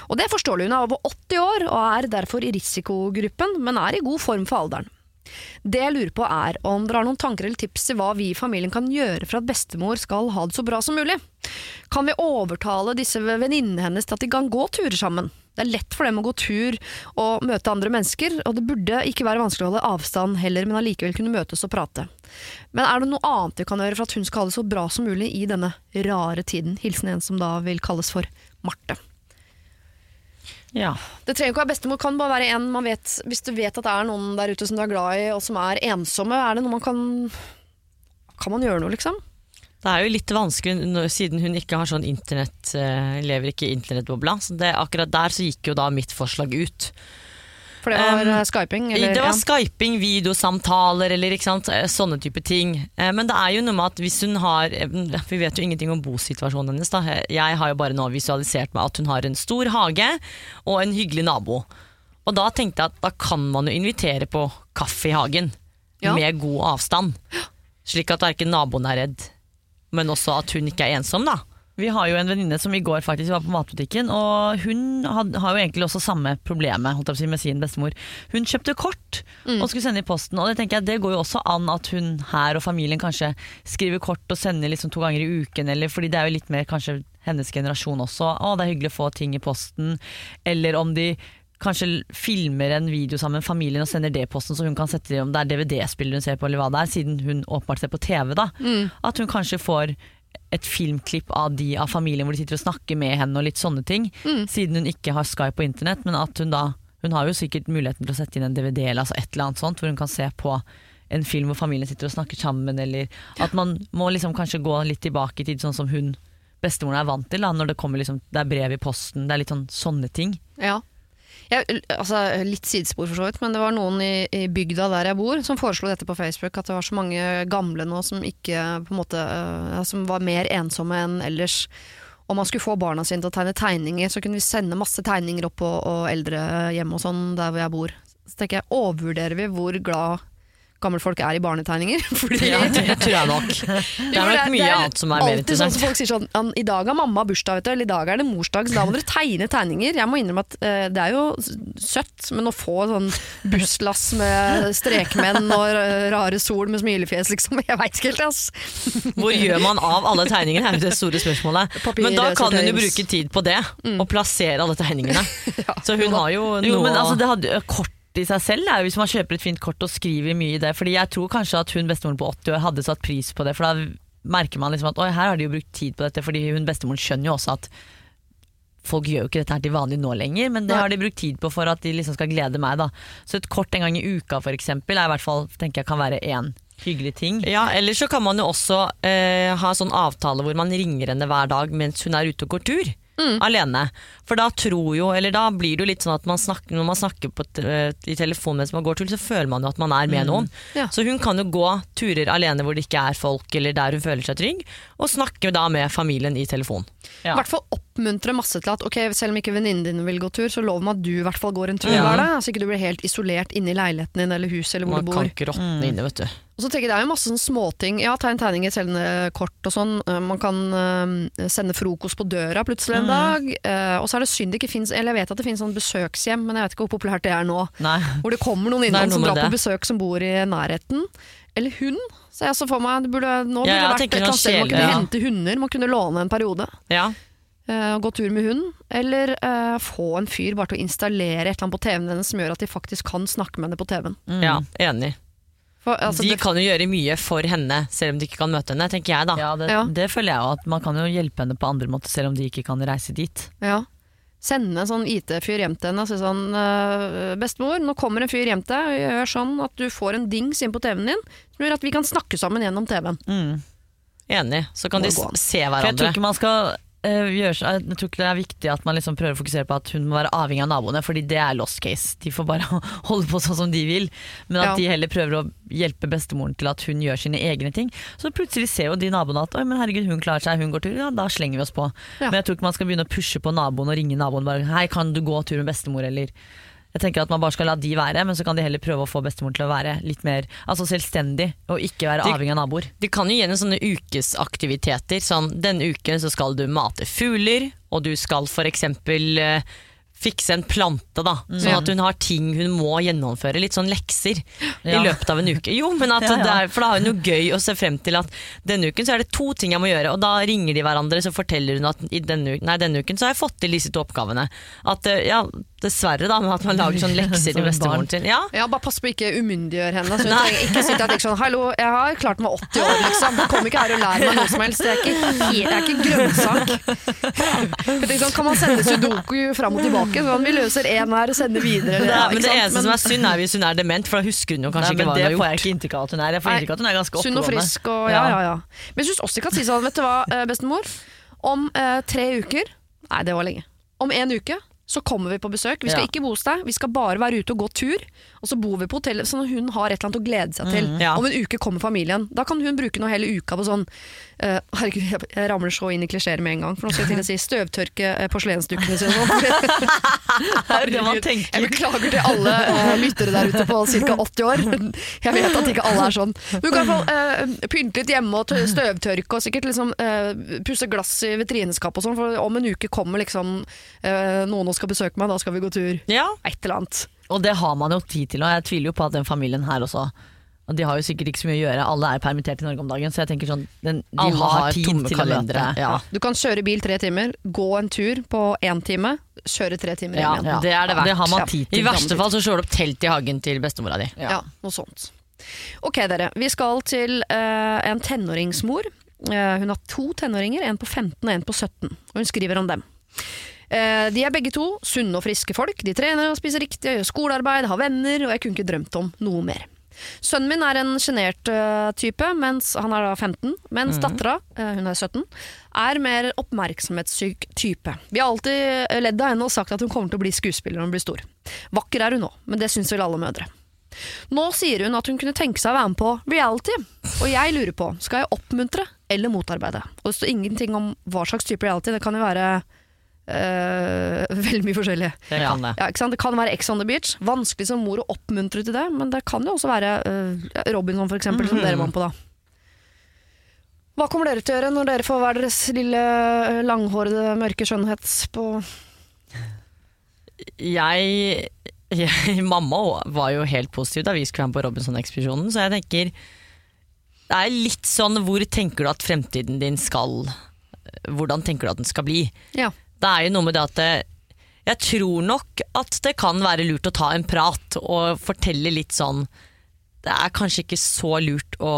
Og det forstår hun er over 80 år og er derfor i risikogruppen, men er i god form for alderen. Det jeg lurer på er om dere har noen tanker eller tips til hva vi i familien kan gjøre for at bestemor skal ha det så bra som mulig. Kan vi overtale disse venninnene hennes til at de kan gå turer sammen? Det er lett for dem å gå tur og møte andre mennesker, og det burde ikke være vanskelig å holde avstand heller, men allikevel kunne møtes og prate. Men er det noe annet vi kan gjøre for at hun skal ha det så bra som mulig i denne rare tiden? Hilsen en som da vil kalles for Marte. Ja. Det trenger ikke å være bestemor, kan bare være en man vet Hvis du vet at det er noen der ute som du er glad i, og som er ensomme, er det noe man kan Kan man gjøre noe, liksom? Det er jo litt vanskelig siden hun ikke har sånn internett, eh, lever ikke i internettbobla. Så det, akkurat der så gikk jo da mitt forslag ut. For det var Um, skyping? Eller, det var ja. skyping, videosamtaler eller sant, eh, sånne type ting. Eh, Men det er jo noe med at hvis hun har Vi vet jo ingenting om bosituasjonen hennes. Da. Jeg har jo bare nå visualisert meg at hun har en stor hage og en hyggelig nabo. Og da tenkte jeg at da kan man jo invitere på kaffe i hagen. Ja. Med god avstand. Slik at verken naboen er redd, men også at hun ikke er ensom, da. Vi har jo en venninne som i går faktisk var på matbutikken, og hun had, har jo egentlig også samme problemet si, med sin bestemor. Hun kjøpte kort og skulle sende i posten, og det tenker jeg det går jo også an at hun her og familien kanskje skriver kort og sender liksom to ganger i uken, eller fordi det er jo litt mer kanskje hennes generasjon også. Å, det er hyggelig å få ting i posten. Eller om de kanskje filmer en video sammen med familien og sender det i posten, så hun kan sette det om det er DVD-spillet hun ser på, eller hva det er, siden hun åpenbart ser på TV. da. At hun kanskje får et filmklipp av de av familien hvor de sitter og snakker med henne og litt sånne ting. Siden hun ikke har Skype på internett, men at hun da Hun har jo sikkert muligheten til å sette inn en DVD eller altså et eller annet sånt, hvor hun kan se på en film hvor familien sitter og snakker sammen, eller at man må liksom kanskje gå litt tilbake i tid, sånn som hun bestemoren er vant til, da, når det kommer liksom, det er brev i posten, det er litt sånn sånne ting. Ja. Jeg, altså, litt sidespor for så vidt, men det var noen i, i bygda der jeg bor som foreslo dette på Facebook, at det var så mange gamle nå som ikke måte uh, Som var mer ensomme enn ellers. Om man skulle få barna sine til å tegne tegninger, så kunne vi sende masse tegninger opp på og eldrehjem og sånn der hvor jeg bor. Så tenker jeg, overvurderer vi hvor glad gammelfolk er i barnetegninger? Fordi Ja, det tror jeg nok. Det er nok mye annet som er mer alltid sånn som folk sier sånn I dag har mamma bursdag, vet du, eller i dag er det morsdag, så da må dere tegne tegninger. Jeg må innrømme at uh, det er jo søtt, men å få sånn busslass med strekmenn og eh, rare sol med smilefjes, liksom, jeg veit ikke helt, ass. Hvor gjør man av alle tegningene, er det store spørsmålet. Papir- Men da kan hun jo bruke tid på det, og plassere alle tegningene. Så hun har jo noe Jo, men altså, det hadde jo kort i seg selv er jo hvis man kjøper et fint kort og skriver mye i det. Fordi jeg tror kanskje at hun bestemoren på 80 år hadde satt pris på det. For da merker man liksom at oi, her har de jo brukt tid på dette. Fordi hun bestemoren skjønner jo også at folk gjør jo ikke dette her til vanlig nå lenger, men det har de brukt tid på for at de liksom skal glede meg. da. Så et kort en gang i uka for eksempel, er i hvert fall, tenker jeg kan være én hyggelig ting. Ja, Eller så kan man jo også eh, ha sånn avtale hvor man ringer henne hver dag mens hun er ute og går tur. Alene. For da tror jo, eller da blir det jo litt sånn at man snakker, når man snakker på, t- eh, i telefon mens man går tur, så føler man jo at man er med noen. Ja. Så hun kan jo gå turer alene hvor det ikke er folk, eller der hun føler seg trygg, og snakke da med familien i telefon. Ja. I hvert fall oppmuntre masse til at ok, selv om ikke venninnen din vil gå tur, så lov meg at du i hvert fall går en tur Ja. hver dag. Så ikke du blir helt isolert inne i leiligheten din eller huset eller hvor Man du bor. Man kan ikke råtne inne, vet du. Og så tenker jeg Det er jo masse sånn småting. Ja, tegn tegninger, sende kort og sånn. Eh, Man kan uh, sende frokost på døra plutselig en dag. Uh, og så er det synd det ikke fins Eller jeg vet at det finnes sånn besøkshjem, men jeg vet ikke hvor populært det er nå. Nei. Hvor det kommer noen innom noe som drar drar på besøk som bor i nærheten. Eller hund. Så jeg så for meg, det burde, Nå burde Ja, det vært et eller annet sted man kunne ja. hente hunder. Man kunne låne en periode. Ja. Uh, gå tur med hund. Eller uh, få en fyr bare til å installere et eller annet på TV-en hennes som gjør at de faktisk kan snakke med henne på TV-en. ja, enig. For, altså, de det- kan jo gjøre mye for henne, selv om de ikke kan møte henne, tenker jeg da. Ja, det, Ja. det føler jeg jo at man kan jo hjelpe henne på andre måter, selv om de ikke kan reise dit. Ja. Sende en sånn IT-fyr hjem til henne og si sånn «Øh, Bestemor, nå kommer en fyr hjem til deg gjør sånn at du får en dings inn på TV-en din som gjør at vi kan snakke sammen gjennom TV-en. Mm. Enig. Så kan Må de se For jeg tror hverandre. ikke man skal eh, gjøre så, Jeg tror ikke det er viktig at man liksom prøver å fokusere på at hun må være avhengig av naboene, fordi det er lost case. De får bare holde på sånn som de vil. Men at Ja. de heller prøver å hjelpe bestemoren til at hun gjør sine egne ting. Så plutselig ser jo de naboene at Oi, men herregud, hun klarer seg, hun går tur. Ja, da slenger vi oss på. Ja. Men jeg tror ikke man skal begynne å pushe på naboen og ringe naboen bare Hei, kan du gå tur med bestemor, eller jeg tenker at Man bare skal la de være, men så kan de heller prøve å få bestemor til å være litt mer altså selvstendig og ikke være De- avhengig av naboer. De kan jo gjennom sånne ukesaktiviteter. Sånn, denne uken så skal du mate fugler, og du skal for eksempel eh, fikse en plante, da. Sånn at hun har ting hun må gjennomføre. Litt sånn lekser i løpet av en uke. Jo, men at Ja, ja. Det er, For da har hun noe gøy å se frem til at denne uken så er det to ting jeg må gjøre, og da ringer de hverandre, så forteller hun at i denne, nei, denne uken så har jeg fått til disse to oppgavene. At eh, ja, dessverre da, med at man lager sånn lekser til bestemoren sin. Ja, Ja, Bare pass på å ikke umyndiggjøre henne. Så hun trenger ikke sitte og tenke sånn Hallo, jeg har klart meg 80 år, liksom. Kom ikke her og lær meg noe som helst. Jeg er ikke, helt, jeg er ikke grønnsak. Jeg tenker sånn, kan man sende sudoku fram og tilbake? Sånn, vi løser én her og sender videre. det, Ja, men det eneste men, som er synd, er hvis hun er dement, for da husker hun jo kanskje Nei, ikke hva hun har får gjort. jeg ikke inntrykk av at hun er. Jeg får inntrykk av at hun er ganske Sunn og frisk og ja, ja, ja. Men jeg syns også de kan si sånn, vet du hva, eh, bestemor. Om eh, tre uker Nei, det var lenge. Om en uke så kommer vi på besøk. Vi skal Ja. ikke bo hos deg, vi skal bare være ute og gå tur. Og så bor vi på hotellet, sånn at hun har et eller annet å glede seg til. ja. Om en uke kommer familien. Da kan hun bruke noe hele uka på sånn uh, Herregud, jeg, ramler så inn i klisjeer med en gang. For nå skal jeg til å si støvtørke eh, porselensdukkene sine. Herregud. Jeg beklager til alle uh, lyttere der ute på ca. 80 år. Jeg vet at ikke alle er sånn. Men du kan i hvert fall eh, pynte litt hjemme og støvtørke og sikkert liksom, uh, pusse glass i vitrineskapet og sånn. For om en uke kommer liksom noen og skal besøke meg, da skal vi gå tur. Ja, Et eller annet. Og det har man jo tid til, og jeg tviler jo på at den familien her også og De har jo sikkert ikke så mye å gjøre, alle er permittert i Norge om dagen. Så jeg tenker sånn, den, de Alle har, har tid til å kalendere. møte. Ja. Du kan kjøre bil tre timer, gå en tur på én time, kjøre tre timer Ja, igjen. ja. det er det verdt. Det har man tid til. I verste fall så slår du opp telt i hagen til bestemora di. Ja. noe sånt. Ok, dere. Vi skal til uh, en tenåringsmor. Uh, hun har to tenåringer, en på 15 og en på 17. Og hun skriver om dem. Eh, de er begge to sunne og friske folk. De trener og spiser riktig, gjør skolearbeid, har venner, og jeg kunne ikke drømt om noe mer. Sønnen min er en sjenert eh, type, mens han er da 15, mens dattera, eh, hun er 17, er mer oppmerksomhetssyk type. Vi har alltid ledd av henne og sagt at hun kommer til å bli skuespiller når hun blir stor. Vakker er hun nå, men det syns vel alle mødre. Nå sier hun at hun kunne tenke seg å være med på reality, og jeg lurer på, skal jeg oppmuntre eller motarbeide? Og det står ingenting om hva slags type reality, det kan jo være eh, veldig mye forskjellig. Det kan det. Ja, ikke sant? Det kan være Ex on the beach. Vanskelig som mor å oppmuntre til det, men det kan jo også være uh, Robinson, for eksempel, som dere var på da. Hva kommer dere til å gjøre når dere får hver deres lille eh, langhårede, mørke skjønnhet på jeg, jeg Mamma var jo helt positiv da vi skulle være med på Robinson-ekspedisjonen, så jeg tenker Det er litt sånn hvor tenker du at fremtiden din skal Hvordan tenker du at den skal bli? Ja. Det er jo noe med det at det, jeg tror nok at det kan være lurt å ta en prat og fortelle litt sånn Det er kanskje ikke så lurt å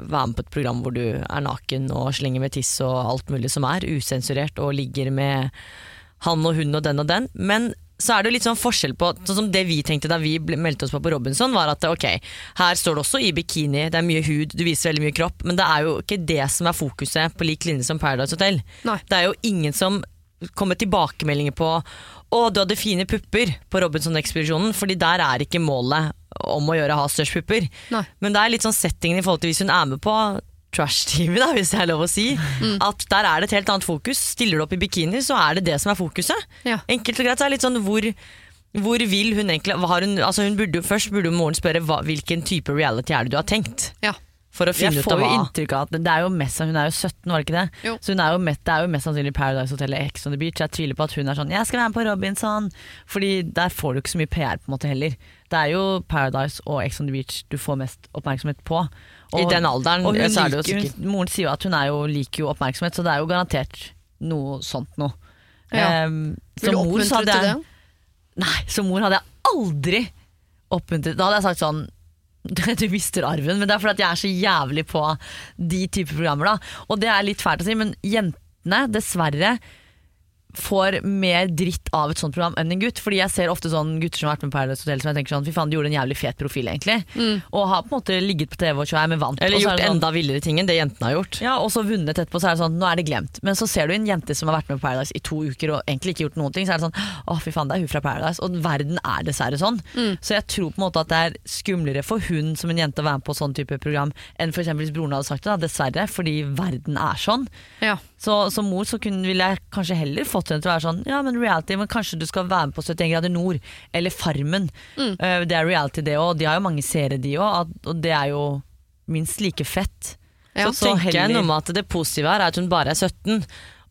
være med på et program hvor du er naken og slenger med tiss og alt mulig som er, usensurert, og ligger med han og hun og den og den. Men så er det litt sånn forskjell på Sånn som det vi tenkte da vi meldte oss på på Robinson, var at ok, her står det også i bikini, det er mye hud, du viser veldig mye kropp, men det er jo ikke det som er fokuset på lik linje som Paradise Hotel. Nei. Det er jo ingen som kommer tilbakemeldinger på å, du hadde fine pupper på Robinson-ekspedisjonen, fordi der er ikke målet om å gjøre ha størst pupper. Nei. Men det er litt sånn settingen i forhold til hvis hun er med på trash-TV, da, hvis det er lov å si. At der er det et helt annet fokus. Stiller du opp i bikini, så er det det som er fokuset. Ja. Enkelt og greit så er det litt sånn hvor hvor vil hun egentlig hun, altså hun burde, Først burde moren spørre hva, hvilken type reality er det du har tenkt. Ja. For å finne Jeg ut får jo inntrykk av at det er jo mest, Hun er jo 17, var det ikke det? Jo. Så hun er jo mest, Det er jo mest sannsynlig Paradise Hotel eller Ex on the Beach. Jeg tviler på at hun er sånn 'jeg skal være med på Robinson'. Fordi der får du ikke så mye PR på en måte heller. Det er jo Paradise og Ex on the Beach du får mest oppmerksomhet på. I den alderen og så er det jo sikkert hun, Moren sier jo at hun jo, liker jo oppmerksomhet, så det er jo garantert noe sånt noe. Ja. Um, Vil du mor oppmuntre til det? Nei, som mor hadde jeg aldri oppmuntret. Da hadde jeg sagt sånn du mister arven, men det er fordi jeg er så jævlig på de typer programmer. da Og det er litt fælt å si, men jentene, dessverre, får mer dritt av et sånt program enn en gutt. Fordi jeg ser ofte sånn gutter som har vært med på Paradise Hotel som jeg tenker sånn Fy faen, de gjorde en jævlig fet profil, egentlig. Og har på en måte ligget på TV og så er med vant. Eller er gjort sånn, enda villere ting enn det jentene har gjort. ja, og så vunnet etterpå, så er det sånn, nå er det glemt. Men så ser du en jente som har vært med på Paradise i to uker og egentlig ikke gjort noen ting, så er det sånn, å fy faen, det er hun fra Paradise. Og verden er dessverre sånn. Så jeg tror på en måte at det er skumlere for hun som en jente å være med på sånn type program, enn f.eks. hvis broren hadde sagt det, da, dessverre, fordi verden er sånn. Ja. Så som mor så kunne, ville jeg kanskje heller fått henne til å være sånn Ja, men reality, men kanskje du skal være med på 71 grader nord Eller Farmen Eh, Det er reality det også, de har jo mange seere de også Og det er jo minst like fett Ja, så tenker jeg noe med at det positive her er at hun bare er 17.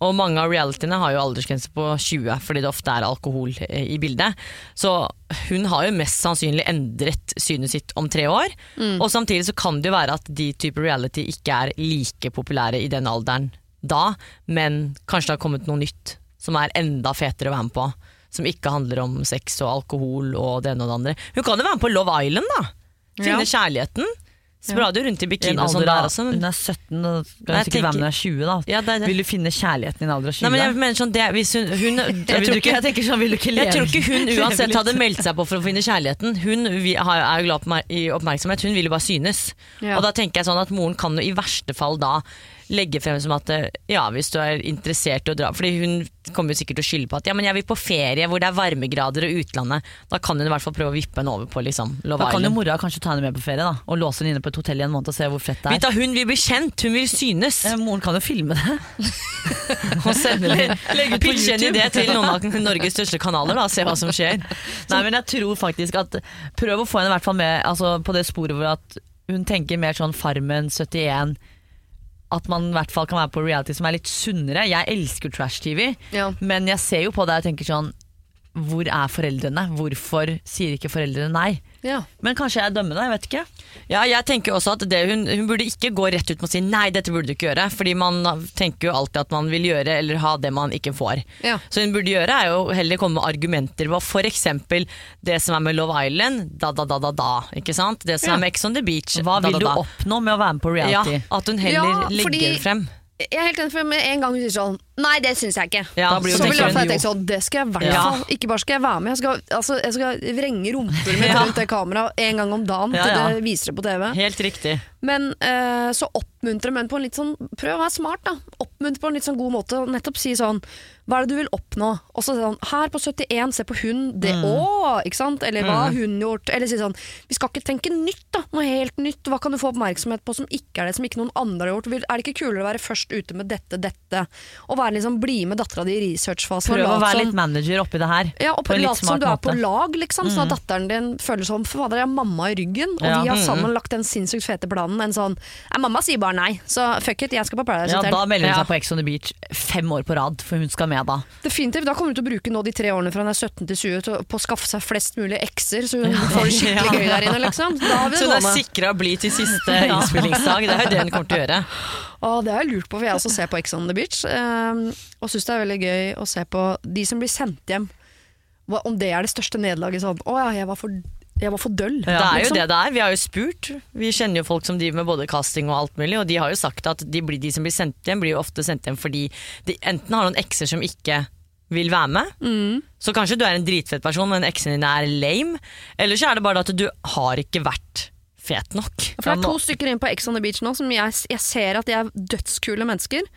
Og mange av realityene har jo aldersgrense på 20, fordi det ofte er alkohol eh, i bildet. Så hun har jo mest sannsynlig endret synet sitt om tre år. Og samtidig så kan det jo være at de typer reality ikke er like populære i den alderen da, men kanskje det har kommet noe nytt som er enda fetere å være med på. Som ikke handler om sex og alkohol og det ene og det andre. Hun kan jo være med på Love Island, da. Finne Ja. kjærligheten. Sprade jo rundt i bikini og sånn der også. Hun er 17, da kan Nei, hun sikkert være med når hun er 20 da Ja, det det. Vil du finne kjærligheten i en alder av 20? Nei, men jeg mener sånn, det, hvis hun, hun jeg, tror ikke, jeg tenker sånn, vil du ikke leve jeg tror ikke hun uansett hadde meldt seg på for å finne kjærligheten. Hun vi, er jo glad i oppmerksomhet, hun vil jo bare synes. Ja. Og da tenker jeg sånn at moren kan jo i verste fall da legge frem som at eh, ja, hvis du er interessert i å dra Fordi hun kommer jo sikkert til å skylde på at ja, men jeg vil på ferie hvor det er varmegrader og utlandet. Da kan hun i hvert fall prøve å vippe henne over på liksom Love Da kan jo mora kanskje ta henne med på ferie da Og låse henne inne på et hotell i en måned og se hvor fett det er Vita, hun vil bli kjent, hun vil synes. Eh, Moren kan jo filme det Og sende Legge ut på Pitche en idé til noen av Norges største kanaler, da, se hva som skjer. Nei, men jeg tror faktisk at Prøv å få henne i hvert fall med altså, på det sporet hvor at hun tenker mer sånn Farmen 71 At man i hvert fall kan være på reality som er litt sunnere Jeg elsker trash-TV Ja. Men jeg ser jo på det og tenker sånn Hvor er foreldrene? Hvorfor sier ikke foreldrene nei? Ja. Men kanskje jeg er dømmende, jeg vet ikke Ja, jeg tenker også at det, hun, hun burde ikke gå rett ut med å si nei, dette burde du ikke gjøre. Fordi man tenker jo alltid at man vil gjøre eller ha det man ikke får. Ja. Så hun burde gjøre er jo heller komme med argumenter på f.eks. det som er med Love Island, da da da da da. Ikke sant? Det som Ja. er med Ex on the Beach, Hva da vil da du da. oppnå med å være med på Ja, reality? at hun heller Ja, legger fordi- frem. Jeg er helt enig, for med en gang hun sier sånn Nei, det syns jeg ikke. Ja, Da blir så vil jeg tenke sånn, det skal jeg i hvert fall. Ikke bare skal jeg være med, jeg skal, altså, jeg skal vrenge rumper mitt Ja. rundt det kameraet en gang om dagen. Ja, til det viser det på TV. Helt riktig. Men eh, så oppmuntre, men på en litt sånn Prøv å være smart, da. Oppmuntre på en litt sånn god måte. Nettopp si sånn Hva er det du vil oppnå? Og så sånn Her på 71, se på hun. Det òg! Ikke sant? Eller hva har hun gjort? Eller si sånn Vi skal ikke tenke nytt, da. Noe helt nytt. Hva kan du få oppmerksomhet på som ikke er det, som ikke noen andre har gjort? Er det ikke kulere å være først ute med dette, dette? Og være være liksom, bli med dattera di i researchfasen. Prøv å være som- litt manager oppi det her. ja, og på litt lat som du er på måte. Mm. lag, liksom, så at datteren din føler som Fader, jeg har mamma i ryggen, og Ja. vi har Mm. sammen lagt den sinnssykt fete planen. En sånn mamma sier bare nei, så fuck it, jeg skal på Paradise Ja, da melder hun Ja. seg på Ex on the Beach fem år på rad, for hun skal med da. Definitivt. Da kommer hun til å bruke nå de tre årene fra hun er 17 til 20 til, på å skaffe seg flest mulig ekser, så hun får det skikkelig gøy der inne, liksom. Da har vi Så hun er sikra å bli til siste innspillingsdag. Det er jo det hun kommer til å gjøre. Å, det har jeg lurt på, for jeg også ser på Ex on the Beach. ehm, og syns det er veldig gøy å se på de som blir sendt hjem. Om det er det største nederlaget. Sånn, å ja, jeg var for, jeg var for døll. Det er jo liksom. det det er. Vi har jo spurt. Vi kjenner jo folk som driver med både casting og alt mulig, og de har jo sagt at de, blir, de som blir sendt hjem, blir jo ofte sendt hjem fordi de enten har noen ekser som ikke vil være med, Mm. så kanskje du er en dritfett person, men eksene dine er lame, eller så er det bare at du har ikke vært fet nok. For det er to stykker inn på Ex on the Beach nå som jeg, jeg ser at de er dødskule mennesker.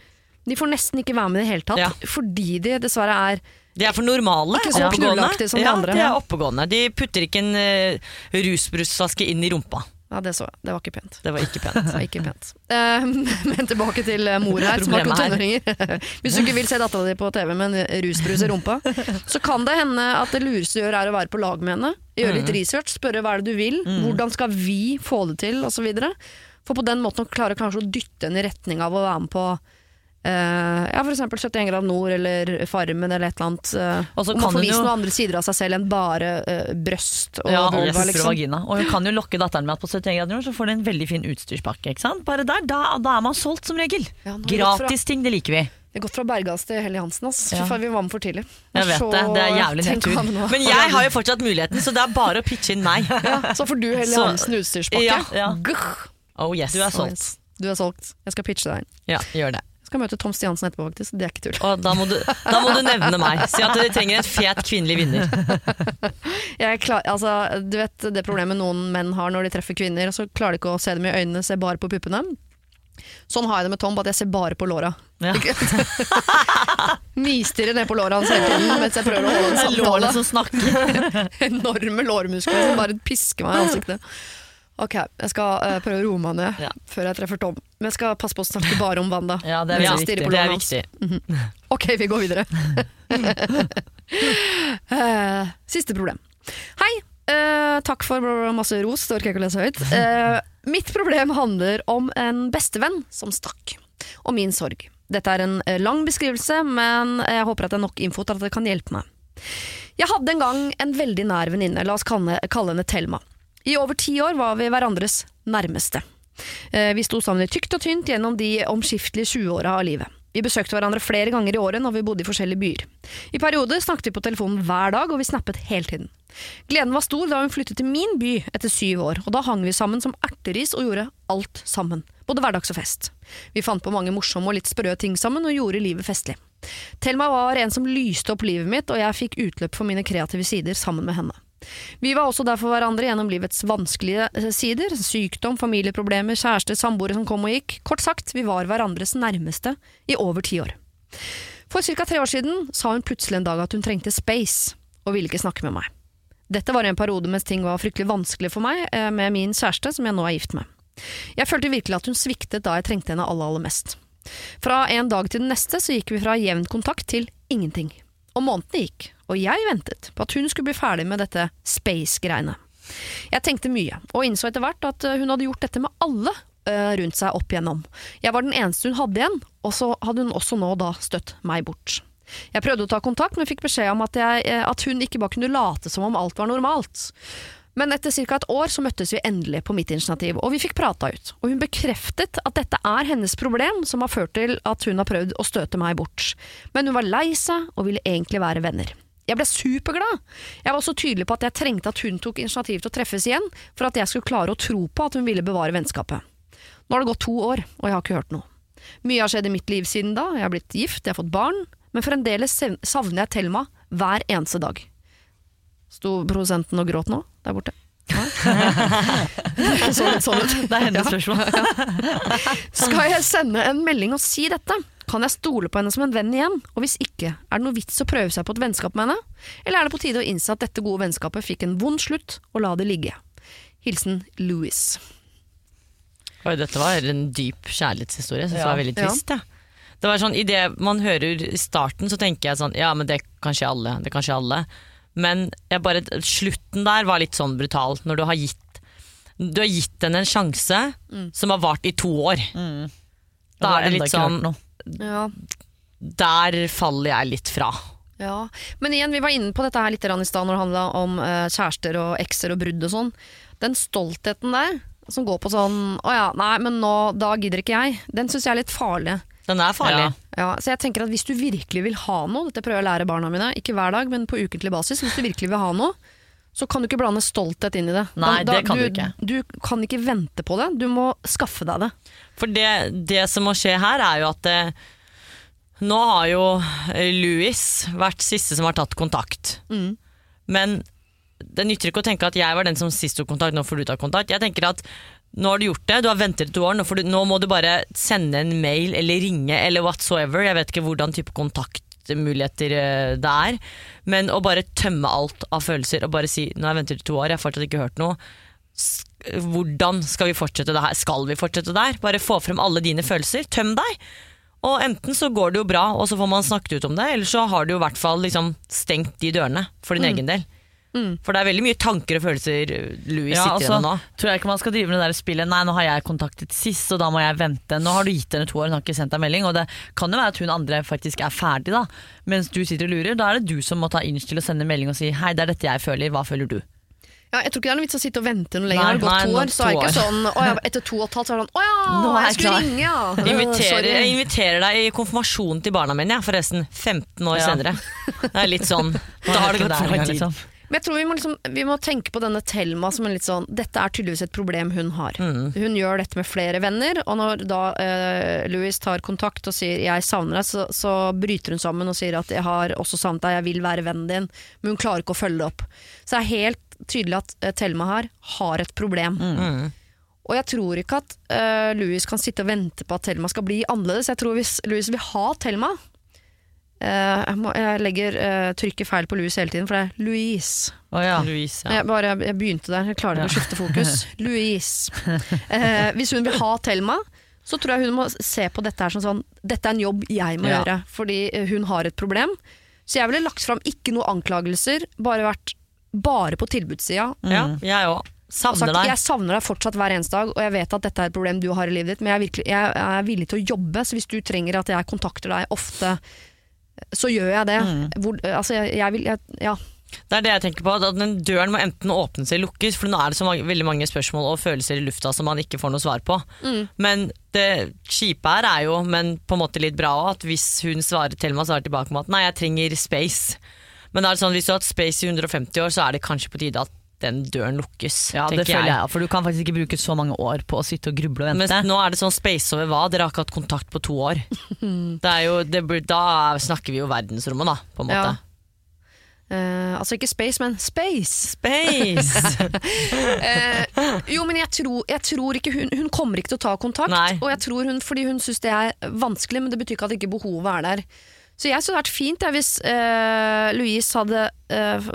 De får nesten ikke være med i det hele tatt, Ja. fordi de dessverre er De er for normale. Ikke så oppegående. som de ja, andre. De er oppegående. De putter ikke en uh, rusbrusflaske inn i rumpa. Ja, det så jeg. Det var ikke pent. Det var ikke pent. Det var ikke pent. Eh, men tilbake til eh, mor her, som har to tenåringer. Hvis du ikke vil se dattera di på TV med en rusbrus i rumpa, så kan det hende at det lureste du gjør er å være på lag med henne. Gjøre litt research, spørre hva er det du vil, hvordan skal vi få det til, osv. For på den måten å klare kanskje å dytte henne i retning av å være med på eh, ja, f.eks. 71 grader nord eller Farmen eller et eller annet. Uh, Og så kan hun vist jo- noen andre sider av seg selv enn bare uh, brøst og Ja, vulva. og Liksom. vagina. Og hun kan jo lokke datteren med at på 71 grader nord så får du en veldig fin utstyrspakke. Ikke sant? Bare der, da, da er man solgt som regel. Ja, gått fra- Gratis ting, det liker vi. Det er gått fra Bergas til Helly Hansen. Ass. Ja. vi var med for tidlig. Jeg vet det, det er jævlig nedtur. Men jeg har jo fortsatt muligheten, så det er bare å pitche inn meg. ja, Så får du Helly Hansen utstyrspakke. Ja, ja. Oh yes. Du er solgt. Yes. Du er solgt. Jeg skal pitche deg inn. Ja, gjør det. Skal møte Tom Stiansen etterpå, faktisk. Det er ikke tull. Og da må, du, da må du nevne meg. Si at dere trenger en fet kvinnelig vinner. Jeg er klar, altså, du vet det problemet noen menn har når de treffer kvinner, og så klarer de ikke å se dem i øynene, se bare på puppene. Sånn har jeg det med Tom, at jeg ser bare på låra. Ja. Nistirrer ned på låra hans hele tiden mens jeg prøver å holde en lårene samtale. som snakker. Enorme lårmuskler som bare pisker meg i ansiktet. Ok, jeg skal uh, prøve å roe meg ned Ja. før jeg treffer Tom. Men jeg skal passe på å snakke bare om Wanda. Ja, det er viktig. det er viktig. Mm -hmm. Ok, vi går videre. uh, Siste problem. Hei, uh, takk for masse ros, det orker jeg ikke å lese høyt. Mitt problem handler om en bestevenn som stakk, og min sorg. Dette er en lang beskrivelse, men jeg håper at det er nok info til at det kan hjelpe meg. Jeg hadde en gang en veldig nær venninne, la oss kalle, kalle henne Thelma. I over ti år var vi hverandres nærmeste. Eh, Vi sto sammen i tykt og tynt gjennom de omskiftelige 20-åra av livet. Vi besøkte hverandre flere ganger i året når vi bodde i forskjellige byer. I perioder snakket vi på telefonen hver dag, og vi snappet hele tiden. Gleden var stor da hun flyttet til min by etter syv år, og da hang vi sammen som erteris og gjorde alt sammen. Både hverdags og fest. Vi fant på mange morsomme og litt sprø ting sammen, og gjorde livet festlig. Thelma var en som lyste opp livet mitt, og jeg fikk utløp for mine kreative sider sammen med henne. Vi var også der for hverandre gjennom livets vanskelige eh, sider, sykdom, familieproblemer, kjærester, samboere som kom og gikk. Kort sagt, vi var hverandres nærmeste i over ti år. For ca. tre år siden sa hun plutselig en dag at hun trengte space, og ville ikke snakke med meg. Dette var en periode mens ting var fryktelig vanskelig for meg eh, med min kjæreste, som jeg nå er gift med. Jeg følte virkelig at hun sviktet da jeg trengte henne aller, aller mest. Fra en dag til den neste så gikk vi fra jevn kontakt til ingenting. Og månedene gikk, og jeg ventet på at hun skulle bli ferdig med dette space-greiene. Jeg tenkte mye, og innså etter hvert at eh, hun hadde gjort dette med alle eh, rundt seg opp igjennom. Jeg var den eneste hun hadde igjen, og så hadde hun også nå da støtt meg bort. Jeg prøvde å ta kontakt, men fikk beskjed om at, jeg, eh, at hun ikke bare kunne late som om alt var normalt. Men etter ca. et år så møttes vi endelig på mitt initiativ, og vi fikk prata ut. Og hun bekreftet at dette er hennes problem, som har ført til at hun har prøvd å støte meg bort. Men hun var lei seg og ville egentlig være venner. Jeg ble superglad. Jeg var så tydelig på at jeg trengte at hun tok initiativ til å treffes igjen, for at jeg skulle klare å tro på at hun ville bevare vennskapet. Nå har det gått to år, og jeg har ikke hørt noe. Mye har skjedd i mitt liv siden da, jeg har blitt gift, jeg har fått barn, men fremdeles savner jeg Thelma hver eneste dag. Sto produsenten og gråt nå, der borte? Ja. sånn ut. Det er hennes spørsmål. Skal jeg sende en melding og si dette? Kan jeg stole på henne som en venn igjen? Og hvis ikke, er det noe vits å prøve seg på et vennskap med henne? Eller er det på tide å innse at dette gode vennskapet fikk en vond slutt, og la det ligge? Hilsen Louis. Oi, dette var en dyp kjærlighetshistorie. Jeg synes Ja. det var veldig trist. Ja. Det var sånn, I det man hører i starten, så tenker jeg sånn Ja, men det kan skje alle. Det kan skje alle. Men jeg bare, slutten der var litt sånn brutal. Når du har gitt Du har gitt henne en sjanse som har vart i to år. Da er det litt sånn. Ja. Der faller jeg litt fra. Ja, Men igjen, vi var inne på dette her litt i stad når det handla om uh, kjærester og ekser og brudd og sånn. Den stoltheten der, som går på sånn Å ja, nei, men nå, da gidder ikke jeg. Den syns jeg er litt farlig. Den er farlig. Ja. Ja, så jeg tenker at Hvis du virkelig vil ha noe, dette prøver jeg å lære barna mine, ikke hver dag, men på ukentlig basis, hvis du virkelig vil ha noe, så kan du ikke blande stolthet inn i det. Nei, det kan du ikke. Du kan ikke vente på det, du må skaffe deg det. For det, det som må skje her, er jo at det, nå har jo eh, Louis vært siste som har tatt kontakt. Mm. Men det nytter ikke å tenke at jeg var den som sist tok kontakt, nå får du ta kontakt. Jeg tenker at nå har du gjort det, du har ventet to år, nå, får du, nå må du bare sende en mail eller ringe eller whatsoever. Jeg vet ikke hvordan type kontaktmuligheter eh, det er. Men å bare tømme alt av følelser og bare si nå har jeg ventet i to år, jeg har fortsatt ikke hørt noe. Hvordan skal vi fortsette det her? Skal vi fortsette der? Bare få frem alle dine følelser. Tøm deg. Og enten så går det jo bra, og så får man snakket ut om det, eller så har du i hvert fall liksom stengt de dørene for din egen del. For det er veldig mye tanker og følelser Louis Ja, sitter altså, igjen med nå. tror jeg ikke man skal drive med det der spillet Nei, nå har jeg kontaktet sist, og da må jeg vente. Nå har du gitt henne to år, hun har ikke sendt deg melding. Og det kan jo være at hun andre faktisk er ferdig, da. Mens du sitter og lurer. Da er det du som må ta inch til å sende melding og si hei, det er dette jeg føler, hva føler du? Ja, jeg tror ikke det er noen vits å sitte og vente noe lenger. Nei, Har det gått to år, så er det ikke sånn å, ja, Etter to og et halvt så er det sånn Å ja, jeg jeg skulle ringe, ja. Inviterer, jeg inviterer deg i konfirmasjonen til barna mine, ja, forresten. 15 år Ja. senere. Det er litt sånn Da har det gått for lang tid. Liksom. Men jeg tror vi må, liksom, vi må tenke på denne Thelma som en litt sånn Dette er tydeligvis et problem hun har. Mm. Hun gjør dette med flere venner, og når da eh, Louis tar kontakt og sier 'jeg savner deg', så, så bryter hun sammen og sier at 'jeg har også savnet deg, jeg vil være vennen din', men hun klarer ikke å følge det opp. Så det er helt tydelig at eh, Thelma her har et problem. Mm. Og jeg tror ikke at uh, Louis kan sitte og vente på at Thelma skal bli annerledes. Jeg tror hvis Louis vil ha Thelma jeg, må, jeg legger uh, trykket feil på Louis hele tiden, for det er Louise. Oh, ja. Louise, ja. Jeg, bare, jeg begynte der, jeg klarer ikke å skifte fokus. Louise. Eh, hvis hun vil ha Thelma, så tror jeg hun må se på dette her som sånn Dette er en jobb jeg må Ja. gjøre, fordi eh, hun har et problem. Så jeg ville lagt fram ikke noe anklagelser, bare vært bare på tilbudssida. ja, jeg òg. Savner sagt, deg. jeg savner deg fortsatt hver eneste dag, og jeg vet at dette er et problem du har i livet ditt, men jeg er, virkelig, jeg er villig til å jobbe, så hvis du trenger at jeg kontakter deg ofte, så gjør jeg det. Hvor, altså, jeg, jeg vil, jeg, ja. Det er det jeg tenker på, at den døren må enten åpnes eller lukkes, for nå er det så mange, veldig mange spørsmål og følelser i lufta som man ikke får noe svar på. Men det kjipe her er jo, men på en måte litt bra òg, at hvis hun svarer Thelma svarer tilbake med at nei, jeg trenger space. Men det er sånn, hvis du har hatt space i 150 år, så er det kanskje på tide at den døren lukkes. Ja, det føler jeg, for du kan faktisk ikke bruke så mange år på å sitte og gruble og vente. Men nå er det sånn space over hva? Dere har ikke hatt kontakt på to år. Det jo, det, da snakker vi jo verdensrommet, da, på en måte. Ja. Uh, altså ikke space, men space! Space! uh, jo, men jeg tror, jeg tror ikke hun, hun kommer ikke til å ta kontakt. Nei. Og jeg tror hun, fordi hun syns det er vanskelig, men det betyr ikke at ikke behovet er der. Så jeg synes det hadde vært fint jeg, hvis uh, Louise hadde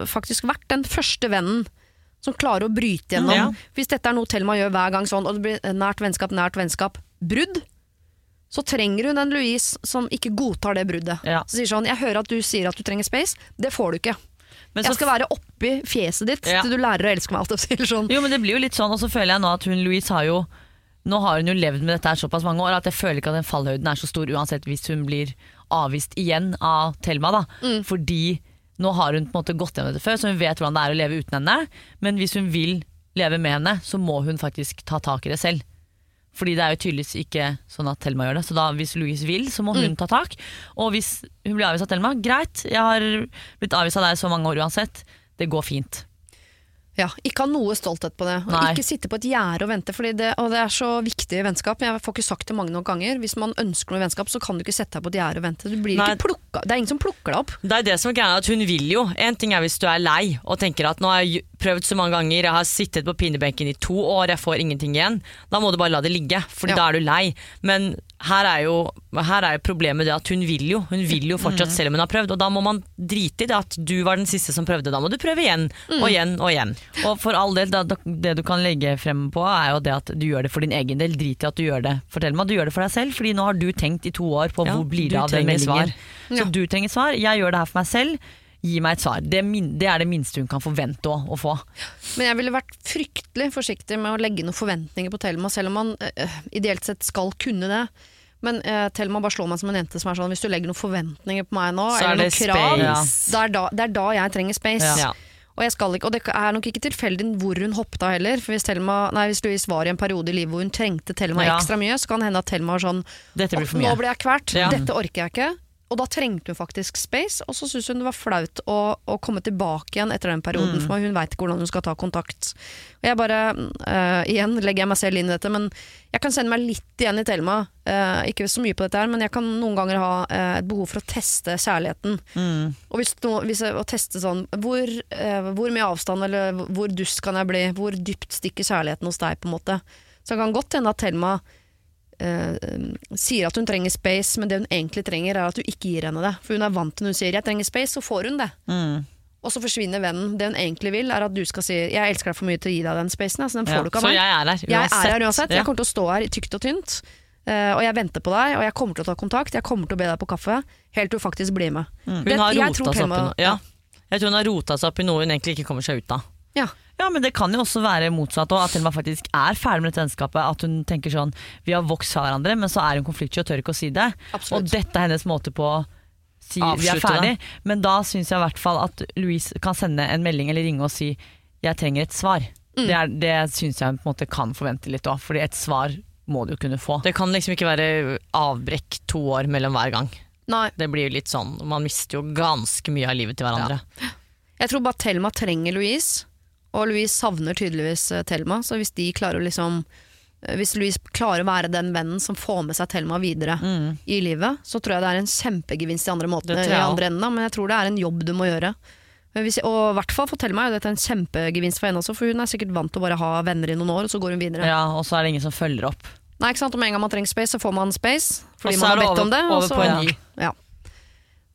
faktisk vært den første vennen som klarer å bryte gjennom. Ja. Hvis dette er noe Thelma gjør hver gang sånn, og det blir nært vennskap, nært vennskap, brudd, så trenger hun en Louise som ikke godtar det bruddet. Ja. Så sier sånn, jeg hører at du sier at du trenger space, det får du ikke. Men så jeg skal være oppi fjeset ditt Ja. til du lærer å elske meg. Alt sånn. Jo, men det blir jo litt sånn, og så føler jeg nå at hun Louise har jo Nå har hun jo levd med dette her såpass mange år at jeg føler ikke at den fallhøyden er så stor uansett hvis hun blir avvist igjen av Thelma. da Fordi nå har hun på en måte gått gjennom dette før, så hun vet hvordan det er å leve uten henne. Men hvis hun vil leve med henne, så må hun faktisk ta tak i det selv. Fordi det er jo tydeligvis ikke sånn at Thelma gjør det. Så da, hvis Louise vil, så må hun ta tak. Og hvis hun blir avvist av Thelma, greit, jeg har blitt avvist av deg så mange år uansett. Det går fint. Ja, ikke ha noe stolthet på det. Og Nei. ikke sitte på et gjerde og vente, fordi det, og det er så viktig i vennskap. Jeg får ikke sagt det mange nok ganger. Hvis man ønsker noe vennskap, så kan du ikke sette deg på et gjerde og vente. Det er ingen som plukker deg opp. Det er det som er greia, at hun vil jo. En ting er hvis du er lei og tenker at nå har jeg prøvd så mange ganger, jeg har sittet på pinebenken i to år, jeg får ingenting igjen. Da må du bare la det ligge, for Ja. da er du lei. Men her er, jo, her er jo problemet det at hun vil jo. Hun vil jo fortsatt selv om hun har prøvd, og da må man drite i det at du var den siste som prøvde. Da må du prøve igjen og igjen og igjen. Og for all del, da, det du kan legge frem på, er jo det at du gjør det for din egen del. Drit i at du gjør det. Fortell meg at du gjør det for deg selv, Fordi nå har du tenkt i to år på Ja, hvor blir det av den meldingen. svar. Så Ja. du trenger svar. Jeg gjør det her for meg selv. Gi meg et svar. Det, er det minste hun kan forvente å, få. Men jeg ville vært fryktelig forsiktig med å legge noen forventninger på Thelma, selv om man øh, ideelt sett skal kunne det. Men uh, Thelma bare slår meg som en jente som er sånn Hvis du legger noen forventninger på meg nå, Så er eller det noen krav, ja. det er, da, det er da jeg trenger space. Ja. Og, jeg skal ikke, og det er nok ikke tilfeldig hvor hun hoppet av heller. For hvis, Thelma, nei, hvis Louise var i en periode i livet hvor hun trengte Thelma Ja. ekstra mye, så kan det hende at Thelma var sånn Dette blir for Nå ble jeg kvert, dette orker jeg ikke. Og da trengte hun faktisk space, og så syntes hun det var flaut å, å komme tilbake igjen etter den perioden, Mm. for hun veit ikke hvordan hun skal ta kontakt. Og jeg bare, uh, igjen legger jeg meg selv inn i dette, men jeg kan sende meg litt igjen i Thelma. Uh, ikke så mye på dette her, men jeg kan noen ganger ha uh, et behov for å teste kjærligheten. Mm. Og hvis, no, hvis jeg, å teste sånn hvor, hvor mye avstand, eller hvor dust kan jeg bli, hvor dypt stikker kjærligheten hos deg, på en måte. Så det kan godt hende at Thelma sier at hun trenger space, men det hun egentlig trenger, er at du ikke gir henne det. For hun er vant til når hun sier 'jeg trenger space', så får hun det. Mm. Og så forsvinner vennen. Det hun egentlig vil, er at du skal si 'jeg elsker deg for mye til å gi deg den spacen', altså, så den får Ja, du ikke av meg. Så jeg er her Jeg er her uansett. Ja. Jeg kommer til å stå her tykt og tynt. Uh, og jeg venter på deg, og jeg kommer til å ta kontakt. Jeg kommer til å be deg på kaffe, helt til du faktisk blir med. Hun Det- har jeg rota seg opp i noe. Ja. Jeg tror hun har rota seg opp i noe hun egentlig ikke kommer seg ut av. Ja. Ja, men det kan jo også være motsatt, og at Thelma faktisk er ferdig med dette vennskapet. At hun tenker sånn Vi har vokst fra hverandre, men så er hun konfliktsky og tør ikke å si det. Absolutt. Og dette er hennes måte på å si vi er ferdig. Men da syns jeg i hvert fall at Louise kan sende en melding eller ringe og si 'jeg trenger et svar'. Mm. Det, er- det syns jeg hun på en måte kan forvente litt òg, Fordi et svar må du kunne få. Det kan liksom ikke være avbrekk to år mellom hver gang. Nei, Det blir jo litt sånn, Man mister jo ganske mye av livet til hverandre. jeg tror bare Thelma trenger Louise, og Louise savner tydeligvis eh, Thelma, så hvis de klarer å liksom eh, hvis Louise klarer å være den vennen som får med seg Thelma videre Mm. i livet, så tror jeg det er en kjempegevinst i andre, måtene, i andre enden. Men jeg tror det er en jobb du må gjøre. Men hvis, og i hvert fall for Thelma er dette en kjempegevinst for henne også, for hun er sikkert vant til å bare ha venner i noen år, og så går hun videre. Ja, Og så er det ingen som følger opp. Nei, ikke sant? Om en gang man trenger space, så får man space. Fordi man er har bedt over- om det. og over så- på en ny. Ja.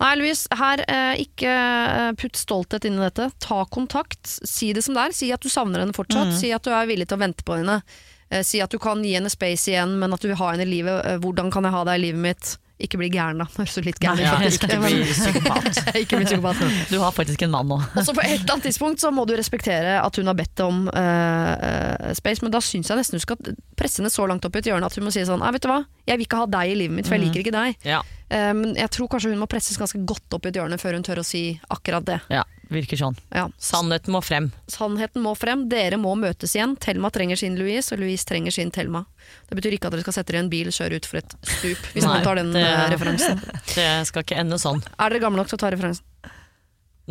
Nei, Louise, her, eh, ikke eh, putt stolthet inn i dette. Ta kontakt. Si det som det er. Si at du savner henne fortsatt. Si at du er villig til å vente på henne. Eh, si at du kan gi henne space igjen, men at du vil ha henne i livet. Eh, hvordan kan jeg ha deg i livet mitt? Ikke bli gæren, da. Høres litt gæren ut, ja, faktisk. ikke bli psykopat. ikke bli psykopat. Du har faktisk en mann nå. Og så på et eller annet tidspunkt så må du respektere at hun har bedt om eh, eh, space, men da syns jeg nesten du skal presse henne så langt opp i et hjørne at hun må si sånn Nei, vet du hva, jeg vil ikke ha deg i livet mitt, for jeg liker ikke deg. Ja. Men men jeg tror kanskje hun må presses ganske godt opp i et hjørne før hun tør å si akkurat det. Ja, virker sånn. Ja. Sannheten må frem. Sannheten må frem, dere må møtes igjen. Thelma trenger sin Louise, og Louise trenger sin Thelma. Det betyr ikke at dere skal sette dere i en bil og kjøre ut for et stup, hvis Nei, noen tar den det- eh, referansen. Det skal ikke ende sånn. Er dere gamle nok til å ta referansen?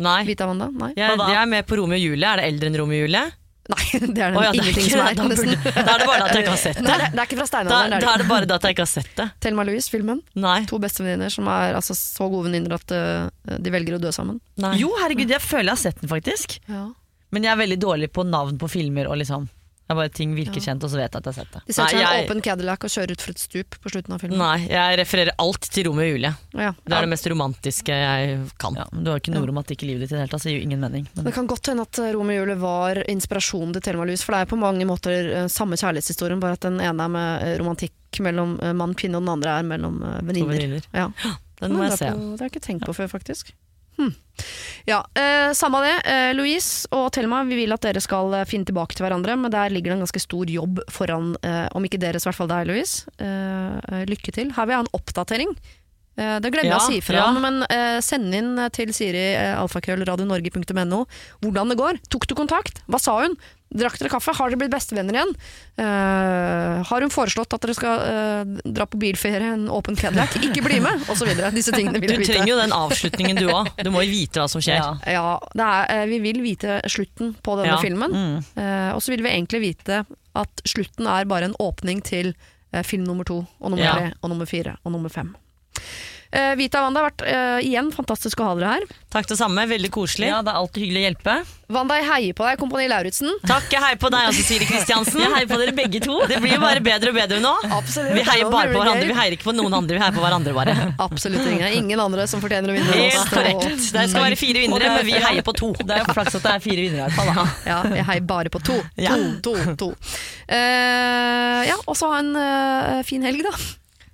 Nei. Vita? Nei. Jeg, jeg er med på Romeo og Julie. Er det eldre enn Romeo og Julie? Nei, det er det oh, ja, det er ingenting ikke som er. Da Da er det bare at jeg ikke har sett Nei, det. det, det er ikke fra Da, steinalderen. da det er det. bare at jeg ikke har sett det. Thelma Louise-filmen. Nei. To bestevenninner som er altså, så gode venninner at uh, de velger å dø sammen. Nei. Jo, herregud, jeg føler jeg har sett den faktisk. Men jeg er veldig dårlig på navn på filmer og liksom jeg bare Ting virker Ja. kjent, og så vet jeg at jeg har sett det. De setter seg i en åpen Cadillac og kjører ut for et stup på slutten av filmen. Nei, jeg refererer alt til Romeo og Julie. Ja. Det er det mest romantiske jeg kan. Ja, Du har ikke noe romantikk i livet ditt i det hele tatt, så det gir jo ingen mening. Men Det kan godt hende at eh, Romeo og Julie var inspirasjonen til Thelma Louise, for det er på mange måter eh, samme kjærlighetshistorien, bare at den ene er med eh, romantikk mellom mann og kvinne, og den andre er mellom venninner. Ja. Den må jeg se. er på, det har jeg ikke tenkt på før, faktisk. Hm. Ja, eh, Samme det. Eh, Louise og Thelma, vi vil at dere skal eh, finne tilbake til hverandre, men der ligger det en ganske stor jobb foran, eh, om ikke deres, i hvert fall deg, Louise. Eh, eh, lykke til. Her vil jeg ha en oppdatering. Eh, det glemmer jeg Ja, å si fra ja. men eh, send inn til Siri eh, alfakrøllradionorge.no hvordan det går. Tok du kontakt? Hva sa hun? Drakk dere kaffe? Har dere blitt bestevenner igjen? Uh, har hun foreslått at dere skal uh, dra på bilferie, en åpen Cadillac? Ikke bli med! Og så videre. Disse tingene vil Du vite. Du trenger jo den avslutningen du òg. Du må jo vite hva som skjer. Ja. Ja, det er, eh, vi vil vite slutten på denne Ja. filmen. Mm. Uh, og så vil vi egentlig vite at slutten er bare en åpning til film nummer to, og nummer Ja. tre, og nummer fire, og nummer fem. Eh, Vita og Wanda, har vært uh, igjen fantastisk å ha dere her. Takk det samme, veldig koselig. Ja, det er alltid hyggelig å hjelpe. Wanda, jeg heier på deg, Kompani Lauritzen. Takk, jeg heier på deg også, Siri Kristiansen. Jeg heier på dere begge to. Det blir jo bare bedre og bedre nå. Absolutt. Vi heier bare på hverandre, vi heier ikke på noen andre, vi heier på hverandre bare. Absolutt ingen. Ingen andre som fortjener å vinne. Helt korrekt. Det skal være fire vinnere, men vi heier på to. Det er jo flaks at det er fire vinnere i hvert fall. Da. Ja, jeg heier bare på to. To, to, to. Uh, ja, og så ha en uh, fin helg, da.